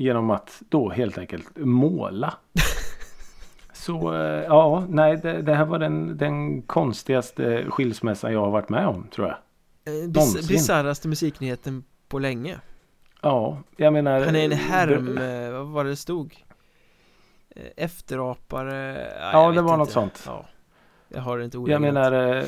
Genom att då helt enkelt måla. Så eh, ja, nej det, det här var den, den konstigaste skilsmässan jag har varit med om tror jag. Eh, bis-. Bisarraste musiknyheten på länge Ja, jag menar. Han är en eh, härm, vad var det stod? Efterapare Ja, jag det var något inte. sånt. ja. Jag har inte Jag menar eh,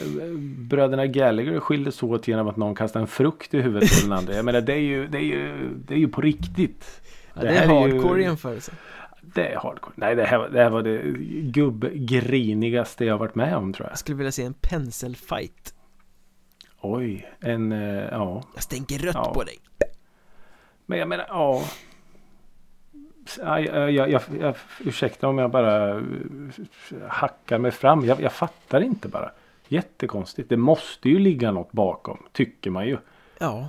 bröderna Gallagher skildes åt genom att någon kastade en frukt i huvudet på den andra. Jag menar det är ju, det är ju, det är ju på riktigt. Ja, det, är här är ju- hardcore jämförelse Det är hardcore. Nej det här, det här var det gubbgrinigaste jag varit med om tror jag. Jag skulle vilja se en penselfight Oj, en, eh, ja. Jag stänker rött Ja. på dig Men jag menar, ja. Jag, jag, jag, jag, jag, ursäkta om jag bara eh, hackar mig fram. Jag, jag fattar inte bara. Jättekonstigt. Det måste ju ligga något bakom. Tycker man ju. Ja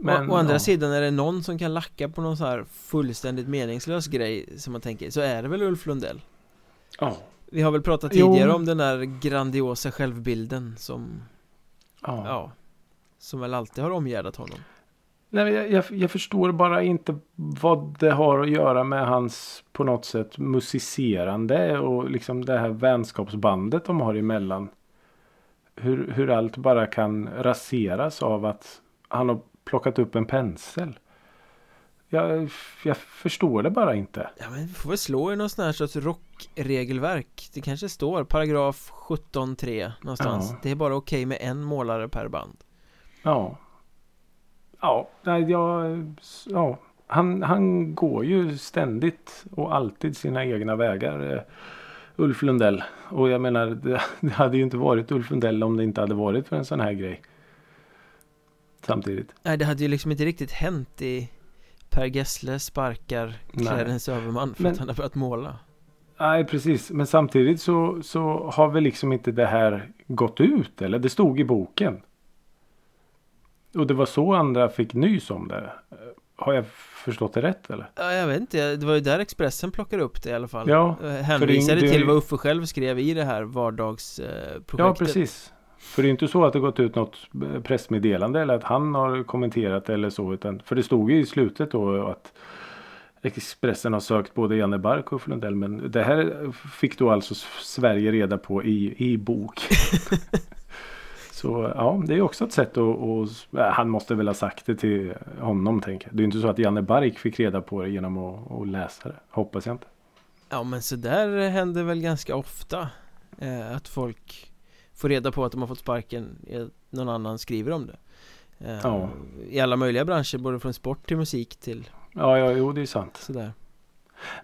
Men, å, å andra ja. sidan är det någon som kan lacka på någon så här fullständigt meningslös grej som man tänker så är det väl Ulf Lundell Ja. Vi har väl pratat Jo. tidigare om den där grandiosa självbilden som ja. Ja Som väl alltid har omgärdat honom Nej, jag, jag, jag förstår bara inte vad det har att göra med hans på något sätt musicerande och liksom det här vänskapsbandet de har emellan. Hur, hur allt bara kan raseras av att han har plockat upp en pensel. Jag, jag förstår det bara inte. Ja men vi får väl slå i någon sån här sorts rockregelverk Det kanske står paragraf 17.3 någonstans Ja. Det är bara okej med en målare per band Ja. Ja, nej, jag, ja. Han, han går ju ständigt och alltid sina egna vägar. eh, Ulf Lundell. Och jag menar, det hade ju inte varit Ulf Lundell om det inte hade varit för en sån här grej. Samtidigt. Nej det hade ju liksom inte riktigt hänt i Per Gessle sparkar. Clarence Överman för Men- att han har börjat måla Nej, precis. Men samtidigt så, så har väl liksom inte det här gått ut. Eller det stod i boken. Och det var så andra fick nys om det. Eh, Har jag förstått det rätt eller? Ja jag vet inte, det var ju där Expressen plockade upp det i alla fall Ja, Eh, Hänvisade det- det- till vad Uffe själv skrev i det här vardagsprojektet Ja, precis. För det är inte så att det gått ut något pressmeddelande eller att han har kommenterat eller så. Utan, för det stod ju i slutet då att Expressen har sökt både Janne Bark och Lundell. Men det här fick då alltså Sverige reda på i, i bok. så ja, det är också ett sätt att, äh, han måste väl ha sagt det till honom tänker jag. Det är inte så att Janne Bark fick reda på det genom att, att läsa det. Hoppas jag inte. Ja men så där händer väl ganska ofta eh, Att folk får reda på att de har fått sparken Någon annan skriver om det eh, Ja. I alla möjliga branscher, både från sport till musik till Ja, ja, jo det är sant. sådär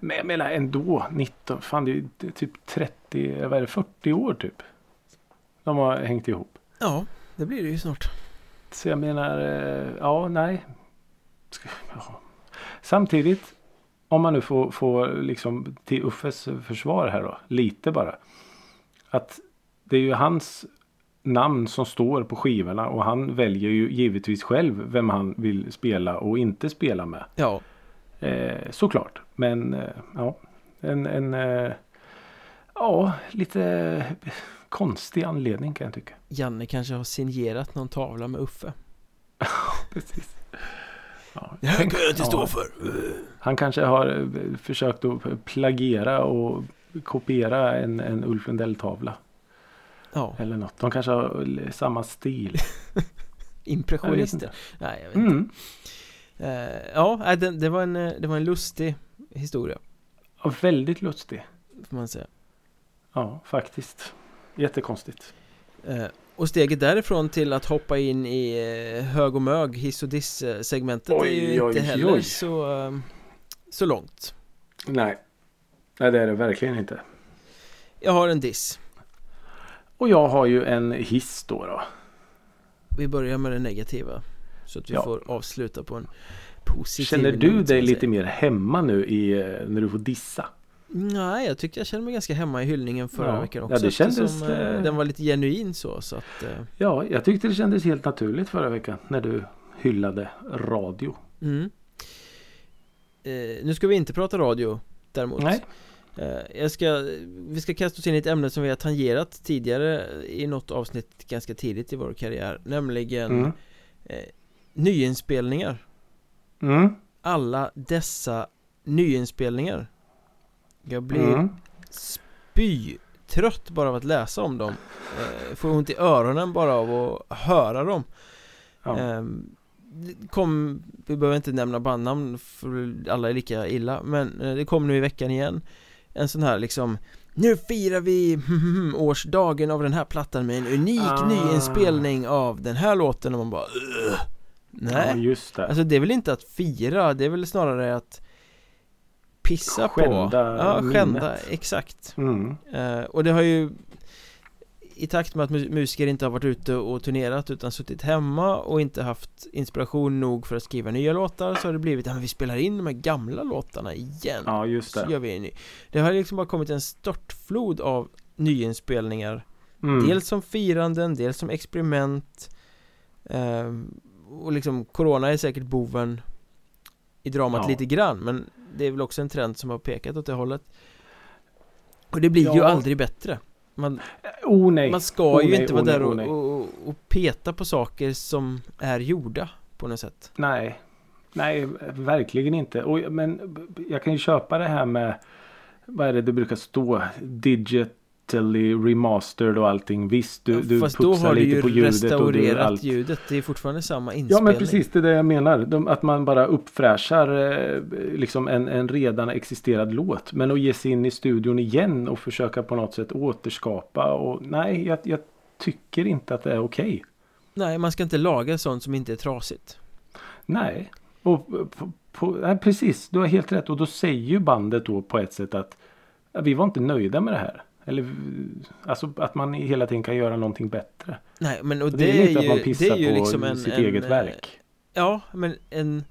Men jag menar ändå 19, fan det är typ 30, vad är det, 40 år typ. De har hängt ihop. Ja, det blir det ju snart Så jag menar, eh, ja nej. Ja. Samtidigt, om man nu får, får liksom till Uffes försvar här då, lite bara. Att det är ju hans namn som står på skivorna och han väljer ju givetvis själv vem han vill spela och inte spela med. Ja, Eh, såklart. Men eh, ja, en, en eh, ja, lite konstig anledning kan jag tycka. Janne kanske har signerat någon tavla med Uffe Precis. Ja, Det här kan jag inte stå för Han kanske har eh, försökt att plagiera och kopiera en, en Ulf Lundell-tavla. Ja, Eller något. De kanske har samma stil. Impressionister inte. Nej, jag vet inte Mm. eh, Ja, nej, det, det, var en, eh, det var en lustig historia Ja, väldigt lustig. Får man säga Ja, faktiskt. Jättekonstigt. Eh, och steget därifrån till att hoppa in i eh, hög och mög, hiss och diss segmentet är ju Oj, inte oj, heller oj. så, eh, så långt Nej. Nej, det är det verkligen inte. Jag har en diss Och jag har ju en hiss då. då. Vi börjar med det negativa Så att vi Ja. får avsluta på en positiv Känner du som dig lite mer hemma nu i, eh, när du får dissa? Nej, jag tyckte jag kände mig ganska hemma i hyllningen förra Ja. veckan Ja, också det kändes, eftersom, eh, eh, Den var lite genuin så, så att eh, Ja, jag tyckte det kändes helt naturligt förra veckan när du hyllade radio. mm. eh, Nu ska vi inte prata radio däremot Nej. Eh, Jag ska, vi ska kasta oss in i ett ämne som vi har tangerat tidigare i något avsnitt ganska tidigt i vår karriär Nämligen Mm. eh, nyinspelningar Mm. Alla dessa nyinspelningar Jag blir Mm. spytrött bara av att läsa om dem eh, Får ont i öronen bara av att höra dem Ja. Det kom, vi behöver inte nämna bandnamn för alla är lika illa Men eh, det kom nu i veckan igen En sån här liksom Nu firar vi årsdagen av den här plattan med en unik Ah. nyinspelning av den här låten och man bara "Ugh." Nej, Ja, just det. alltså det är väl inte att fira, det är väl snarare att Pissa på Skända Ja, skända, minnet. exakt Mm. Eh, och det har ju i takt med att mu- musiker inte har varit ute och turnerat utan suttit hemma och inte haft inspiration nog för att skriva nya låtar så har det blivit, ja men vi spelar in de här gamla låtarna igen Ja, just Så det. gör vi en ny Det har liksom bara kommit en störtflod av nyinspelningar Mm. Dels som firanden, dels som experiment ehm, Och liksom Corona är säkert boven I dramat Ja. lite grann men Det är väl också en trend som har pekat åt det hållet Och det blir ju Ja. aldrig bättre Man, Oh nej. man ska Oh, ju nej, inte oh, vara nej, där oh, och, och, och peta på saker som är gjorda På något sätt Nej. Nej, verkligen inte. Och, men jag kan ju köpa det här med vad är det det brukar stå? Digitally remastered och allting. Visst, du, du Fast då putsar har du lite ju på ljudet och du restaurerat allt. ljudet Det är fortfarande samma Ja inspelning men precis det är det jag menar. De, att man bara uppfräschar eh, liksom en, en redan existerad låt. Men att ge sig in i studion igen och försöka på något sätt återskapa. Och nej, jag, jag tycker inte att det är okej. Nej, man ska inte laga sånt som inte är trasigt Nej. Och på, på, nej, precis, du har helt rätt. Och då säger ju bandet då på ett sätt att ja, vi var inte nöjda med det här. Eller alltså att man hela tiden kan göra någonting bättre. Nej, men och Det, det, är är inte att man ju, pissar ju på liksom en, sitt en, eget eh, verk. Ja, men en,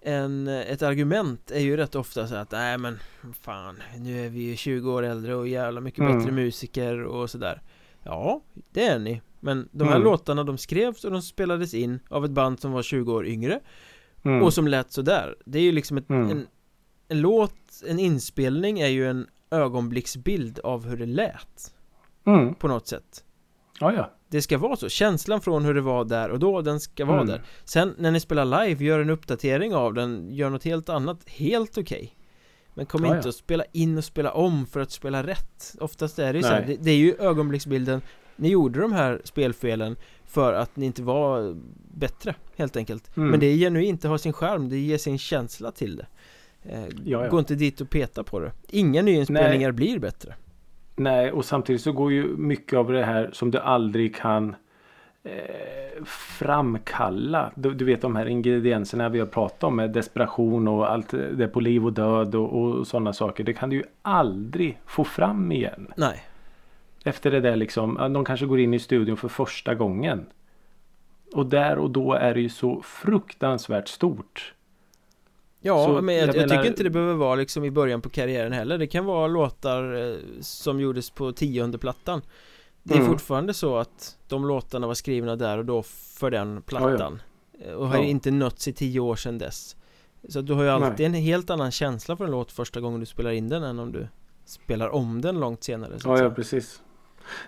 en, ett argument är ju rätt ofta så att nej men fan, nu är vi ju 20 år äldre och jävla mycket Mm. bättre musiker och sådär Ja, det är ni Men de här Mm. låtarna de skrevs och de spelades in av ett band som var 20 år yngre Mm. och som lät sådär Det är ju liksom ett, Mm. en, en låt, en inspelning är ju en ögonblicksbild av hur det lät. Mm. på något sätt. Ja, ja. det ska vara så, känslan från hur det var där och då, den ska vara Mm. där. Sen när ni spelar live, gör en uppdatering av den, gör något helt annat, helt okej. Men kom Ja, inte ja. att spela in och spela om för att spela rätt. Oftast är det ju så här, Nej. det, det är ju ögonblicksbilden. Ni gjorde de här spelfelen för att ni inte var bättre, helt enkelt. Mm. Men det är genuint, det har sin charm, det ger sin känsla till det eh, Ja, ja. Gå inte dit och peta på det Inga nyinspelningar blir bättre Nej, och samtidigt så går ju mycket av det här som du aldrig kan eh, framkalla. Du, du vet de här ingredienserna vi har pratat om med desperation och allt det på liv och död och, och sådana saker. Det kan du ju aldrig få fram igen. Nej Efter det där liksom, de kanske går in i studion för första gången. Och där och då är det ju så fruktansvärt stort. Ja, Så, men jag, jag jag, menar- tycker inte det behöver vara liksom i början på karriären heller Det kan vara låtar eh, som gjordes på tionde plattan Det är Mm. fortfarande så att de låtarna var skrivna där och då för den plattan Eh, Och har Ja. inte nötts i tio år sedan dess Så du har ju alltid en helt annan känsla för en låt första gången du spelar in den än om du spelar om den långt senare så Ja, ja precis.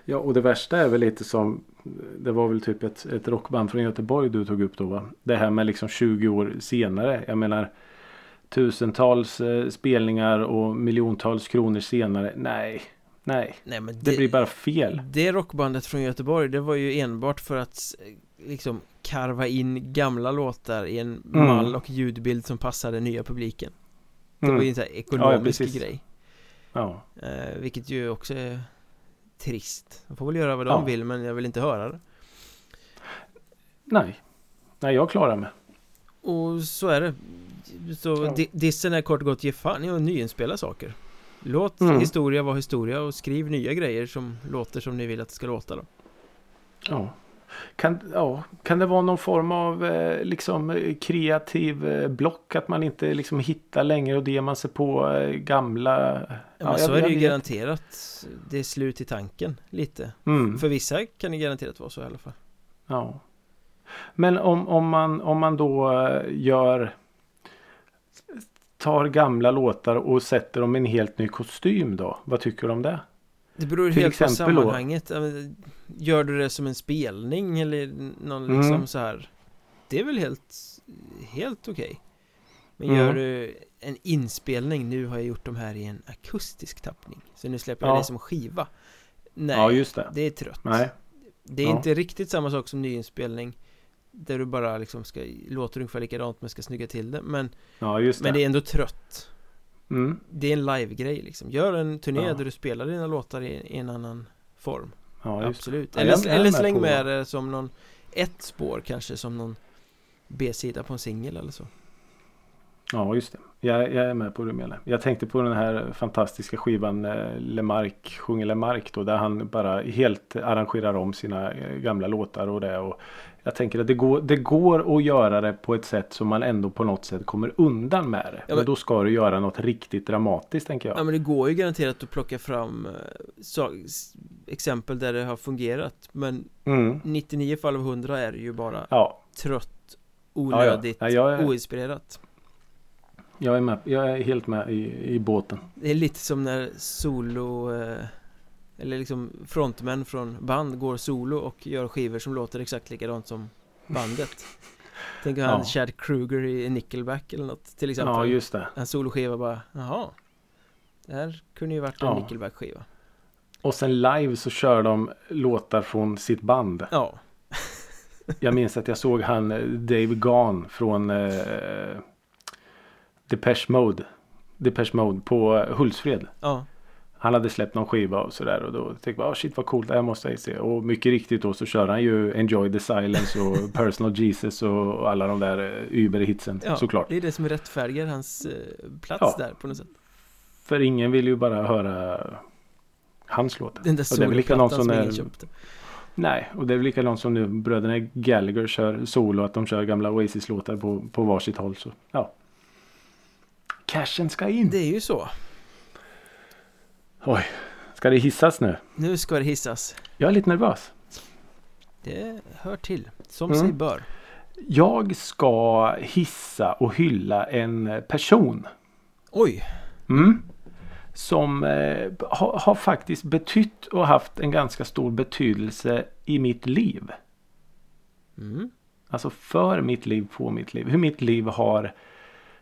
Ja, och det värsta är väl lite som Det var väl typ ett, ett rockband från Göteborg du tog upp då va? Det här med liksom 20 år senare. Jag menar Tusentals eh, spelningar och miljontals kronor senare. Nej, nej. Nej men Det blir bara fel. Det rockbandet från Göteborg, det var ju enbart för att liksom karva in gamla låtar i en Mm. mall och ljudbild som passade nya publiken. Det var ju Mm. en sån här ekonomisk precis. grej. Ja, Eh, vilket ju också är trist. De får väl göra vad de Ja. vill men jag vill inte höra det. nej. Nej, jag klarar mig. Och så är det. Så Ja. di- dissen är kort och gott ge fan i att nyinspela saker. Låt Mm. historia vara historia och skriv nya grejer som låter som ni vill att det ska låta då. Ja. Kan, ja, kan det vara någon form av eh, liksom eh, kreativ eh, block? Att man inte liksom hittar längre och det man sig på eh, gamla... Ja, men jag- så är det ju vet. garanterat Det är slut i tanken lite Mm. För vissa kan det garanterat vara så i alla fall Ja. Men om, om, man, om man då eh, gör tar gamla låtar och sätter dem i en helt ny kostym då? Vad tycker du om det? Det beror Till helt på sammanhanget men Gör du det som en spelning eller någon Mm. liksom så här Det är väl helt Helt okej Men Mm. gör du en inspelning Nu har jag gjort de här i en akustisk tappning Så nu släpper jag Ja. det som skiva Nej, Ja, just det. det är trött Nej. Det är Ja. inte riktigt samma sak som nyinspelning Där du bara liksom ska, låter ungefär likadant men ska snygga till det Men, Ja, just det. men det är ändå trött Mm. Det är en live-grej liksom Gör en turné Ja. där du spelar dina låtar i, i en annan form Ja, Absolut Eller, jag- eller släng på- med det som någon Ett spår kanske som någon B-sida på en singel eller så Ja, just det. Jag, jag är med på det du menar. Jag tänkte på den här fantastiska skivan eh, Lemark sjunger Lemark då. Där han bara helt arrangerar om sina eh, gamla låtar och det. Och jag tänker att det går, det går att göra det på ett sätt som man ändå på något sätt kommer undan med det. men- men då ska du göra något riktigt dramatiskt tänker jag. Ja men det går ju garanterat att plocka fram eh, så, exempel där det har fungerat Men Mm. 99 fall av 100 är det ju bara Ja, trött, onödigt, Ja, är- oinspirerat jag är, med, jag är helt med i, i båten. Det är lite som när solo eh, Eller liksom frontmän från band går solo och gör skivor som låter exakt likadant som bandet Tänk han Ja. Chad Kruger i Nickelback eller något till exempel Ja, just det. En soloskiva bara, jaha Det här kunde ju varit en Ja. Nickelback-skiva Och sen live så kör de låtar från sitt band. Ja, Jag minns att jag såg han eh, Dave Gahn från eh, Depeche Mode. Depeche Mode på eh, Hultsfred. ja, Han hade släppt någon skiva och sådär och då tänkte jag oh, shit vad coolt det här måste jag se. Och mycket riktigt då så kör han ju Enjoy the Silence och Personal Jesus och, alla de där eh, Uber-hitsen ja såklart. Det är det som rättfärdigar hans eh, plats Ja. där på något sätt För ingen vill ju bara höra hans låtar. Den där soloplattan som som ingen köpte Nej, och det är väl likadant som nu bröderna Gallagher kör solo. Att de kör gamla Oasis-låtar på, på varsitt håll. Så, ja. Cashen ska in. Det är ju så Oj, ska det hissas nu? Nu ska det hissas Jag är lite nervös. Det hör till, som Mm. sig bör Jag ska hissa och hylla en person. Oj, Mm. Som eh, har, har faktiskt betytt och haft en ganska stor betydelse i mitt liv. mm. Alltså för mitt liv, på mitt liv. Hur mitt liv har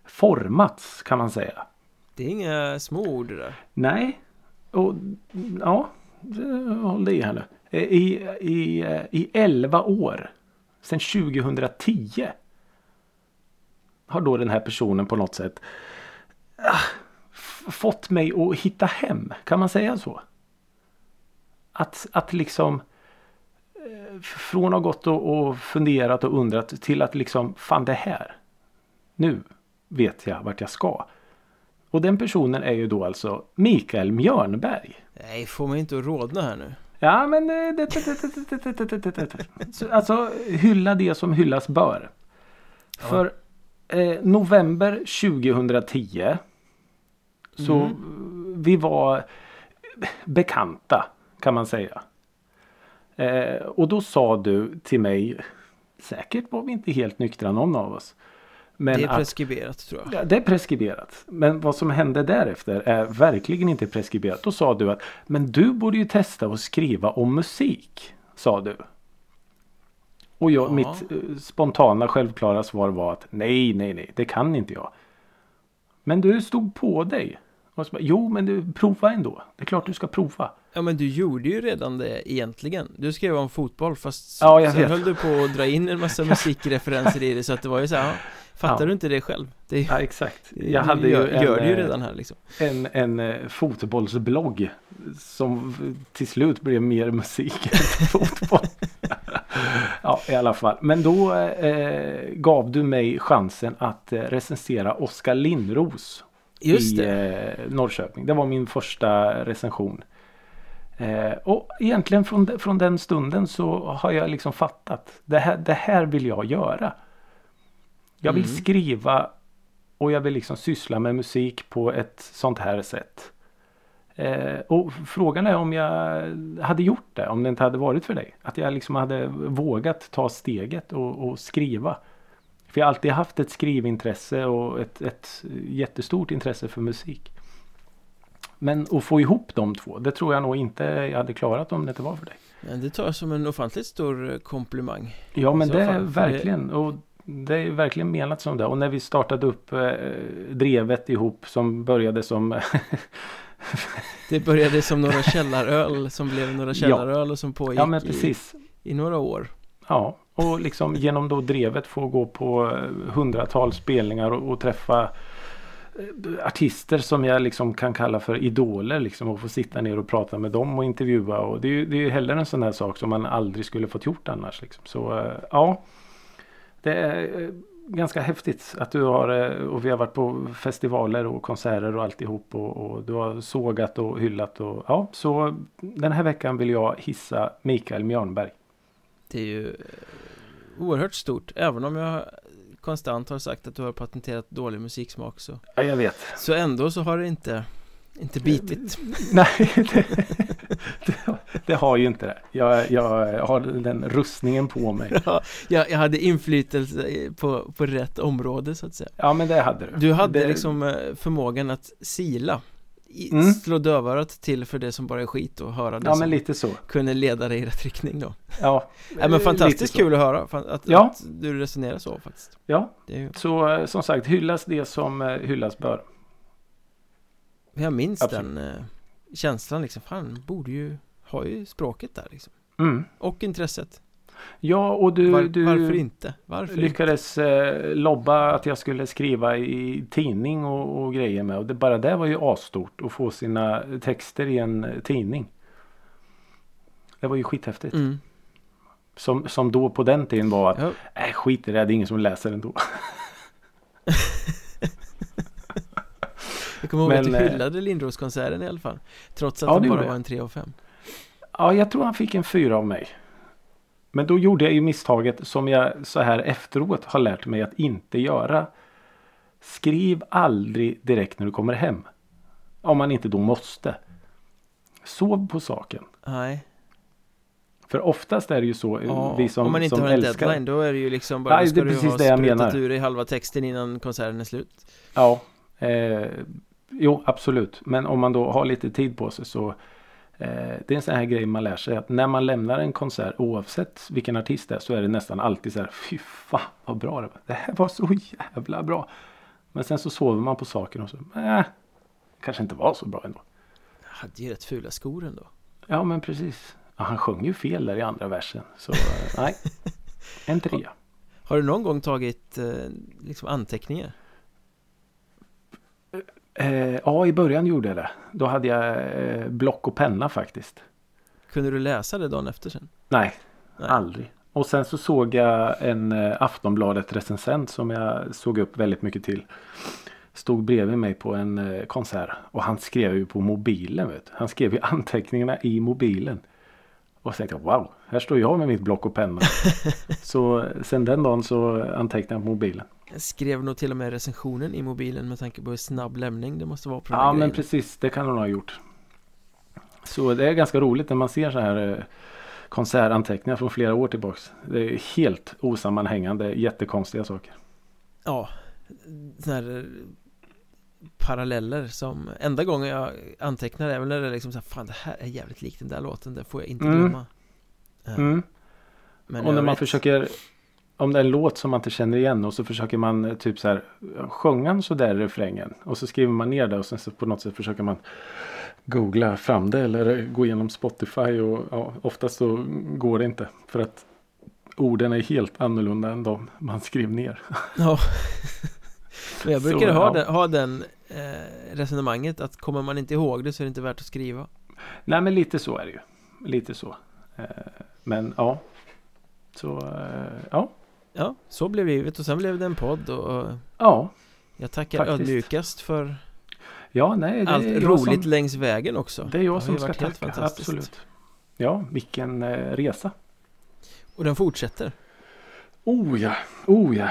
formats kan man säga. det är inga små ord det där Nej. Och ja, håll i här nu. Eh, I, i, eh, I 11 år. Sedan 2010. Har då den här personen på något sätt ah, fått mig att hitta hem. Kan man säga så? Att, att liksom eh, från att ha gått och, och funderat och undrat till att liksom fan det här. Nu vet jag vart jag ska. Och den personen är ju då alltså Mikael Mjörnberg. Nej, får man inte rådna här nu? Ja, men... Alltså, hylla det som hyllas bör. För eh, november 2010 så mm. vi var bekanta kan man säga. Eh, och då sa du till mig, säkert var vi inte helt nyktra någon av oss. Men Det är att, preskriberat tror jag Ja, det är preskriberat. Men vad som hände därefter är verkligen inte preskriberat. Då sa du att men du borde ju testa att skriva om musik. Sa du. Och jag, Ja. mitt eh, spontana självklara svar var att nej, nej, nej, det kan inte jag. Men du stod på dig. Och så bara, jo, men du prova ändå. Det är klart du ska prova. Ja men du gjorde ju redan det egentligen Du skrev om fotboll fast Ja, jag sen vet. höll du på att dra in en massa musikreferenser i det så att det var ju så här, Fattar Ja. du inte det själv? Det Ja, exakt. du Jag hade gör, ju en, gör det ju eh, redan här liksom en, en eh, fotbollsblogg som till slut blev mer musik än fotboll. ja, i alla fall. Men då eh, gav du mig chansen att eh, recensera Oskar Lindros Just i det, eh, Norrköping. Det var min första recension. Eh, och egentligen från, från den stunden så har jag liksom fattat. Det här, det här vill jag göra. Jag vill Mm. skriva och jag vill liksom syssla med musik på ett sånt här sätt. Eh, och frågan är om jag hade gjort det om det inte hade varit för dig. Att jag liksom hade vågat ta steget och, och skriva. För jag har alltid haft ett skrivintresse och ett, ett jättestort intresse för musik. Men att få ihop de två, det tror jag nog inte jag hade klarat om det inte var för dig. men det tar jag som en ofantligt stor eh, komplimang Ja men det är verkligen. Och det är verkligen menat som det. Och när vi startade upp eh, drevet ihop som började som Det började som några källaröl som blev några källaröl och som pågick Ja men i, precis. i några år Ja, och liksom genom då drevet få gå på eh, hundratals spelningar och, och träffa eh, artister som jag liksom kan kalla för idoler liksom och få sitta ner och prata med dem och intervjua och det är ju det är ju heller en sån här sak som man aldrig skulle fått gjort annars liksom. Så eh, ja Det är ganska häftigt att du har och vi har varit på festivaler och konserter och alltihop och, och du har sågat och hyllat och ja så den här veckan vill jag hissa Mikael Mjörnberg. Det är ju eh, oerhört stort Även om jag konstant har sagt att du har patenterat dålig musiksmak så Ja jag vet. Så ändå så har det inte Inte bitit Nej, det, det, det har ju inte det. Jag, jag har den rustningen på mig. Ja, jag, jag hade inflytelse på, på rätt område så att säga Ja men det hade du. Du hade det, liksom eh, förmågan att sila Mm. Slå dövörat till för det som bara är skit och höra det Ja som men lite så. kunde leda dig i rätt riktning då Ja, Ja men fantastiskt kul att höra att, Ja. att du resonerar så faktiskt Ja, ju, så eh, som sagt hyllas det som eh, hyllas bör. Jag minns Absolut. den eh, känslan liksom, fan borde ju ha ju språket där liksom Mm. Och intresset Ja och du, Var, du Varför inte? Varför inte? lyckades eh, lobba att jag skulle skriva i tidning och, och grejer med. Och det, bara det var ju asstort att få sina texter i en tidning. Det var ju skithäftigt. mm. Som, som då på den tiden var att ja, äh, skit i det, det är ingen som läser ändå. Jag kommer ihåg Men, att du eh, hyllade Lindroskonserten i alla fall Trots att Ja, den bara var en 3 av 5 Ja, jag tror han fick en fyra av mig. Men då gjorde jag ju misstaget som jag så här efteråt har lärt mig att inte göra. Skriv aldrig direkt när du kommer hem. Om man inte då måste. Sov på saken. Nej, För oftast är det ju så eh, ja, vi som, om man inte har en älskar. deadline då är det ju liksom bara Nej, ska det är du precis ha det jag sprutat ur dig halva texten innan konserten är slut Ja, eh, jo absolut. Men om man då har lite tid på sig så det är en sån här grej man lär sig att när man lämnar en konsert oavsett vilken artist det är så är det nästan alltid så här fy fan vad bra det var. Det här var så jävla bra. Men sen så sover man på saken och så eh, kanske inte var så bra ändå. Jag hade ju rätt fula skor ändå Ja men precis. Ja, han sjöng ju fel där i andra versen. Så eh, nej. En trea. Har du någon gång tagit eh, liksom anteckningar? Eh, ja i början gjorde jag det. Då hade jag eh, block och penna faktiskt. Kunde du läsa det dagen efter sen? Nej, Nej. Aldrig. Och sen så såg jag en eh, Aftonbladet recensent som jag såg upp väldigt mycket till. Stod bredvid mig på en eh, konsert och han skrev ju på mobilen. Vet. Han skrev ju anteckningarna i mobilen. Och så tänkte jag wow, här står jag med mitt block och penna. så sen den dagen så antecknade jag på mobilen. Jag skrev nog till och med recensionen i mobilen med tanke på hur snabb lämning det måste vara på här Ja men grejerna. precis, det kan hon ha gjort. Så det är ganska roligt när man ser så här eh, konsertanteckningar från flera år tillbaks. Det är helt osammanhängande, jättekonstiga saker. Ja, sådana här eh, paralleller som enda gången jag antecknar är väl när det är liksom så här, fan det här är jävligt likt den där låten, det får jag inte Mm. glömma. Eh, Mm. Men och när man övrigt- försöker om det är en låt som man inte känner igen och så försöker man eh, typ så här sjunga en så där i refrängen och så skriver man ner det och sen så på något sätt försöker man googla fram det eller gå igenom Spotify och ja, oftast så går det inte för att orden är helt annorlunda än de man skrev ner. Ja. Men jag Så, brukar ha, ja. den, ha den eh, resonemanget att kommer man inte ihåg det så är det inte värt att skriva. Nej men lite så är det ju. Lite så. Eh, Men ja. Så eh, ja. Ja, så blev livet och sen blev det en podd och Ja. jag tackar Faktiskt. ödmjukast för Ja nej. Det allt är roligt Som, längs vägen också. det är jag har som ska tacka. Absolut. Ja vilken eh, resa. Och den fortsätter Oh ja. Oh ja.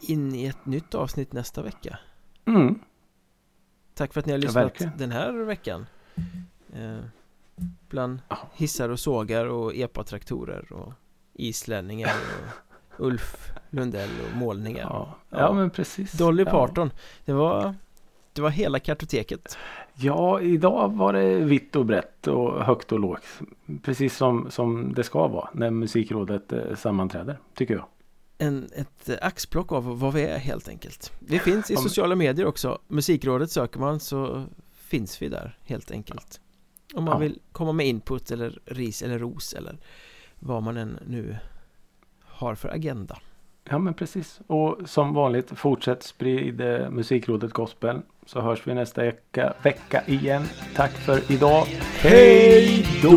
in i ett nytt avsnitt nästa vecka. Mm. Tack för att ni har Ja, lyssnat verkligen. den här veckan. Eh, bland Ja. hissar och sågar och epatraktorer och islänningar och Ulf Lundell och målningar. Ja. Ja. ja men precis. Dolly. Parton. Det var det var hela kartoteket. Ja, idag var det vitt och brett och högt och lågt. Precis som, som det ska vara när musikrådet eh, sammanträder, tycker jag. En, ett eh, axplock av vad vi är helt enkelt. Vi finns i sociala medier också. Musikrådet söker man så finns vi där helt enkelt. Om man Ja. vill komma med input eller ris eller ros eller vad man än nu har för agenda. Ja men precis. Och som vanligt fortsätt sprid eh, musikrådet gospel. Så hörs vi nästa vecka, vecka igen. Tack för idag. Hej då!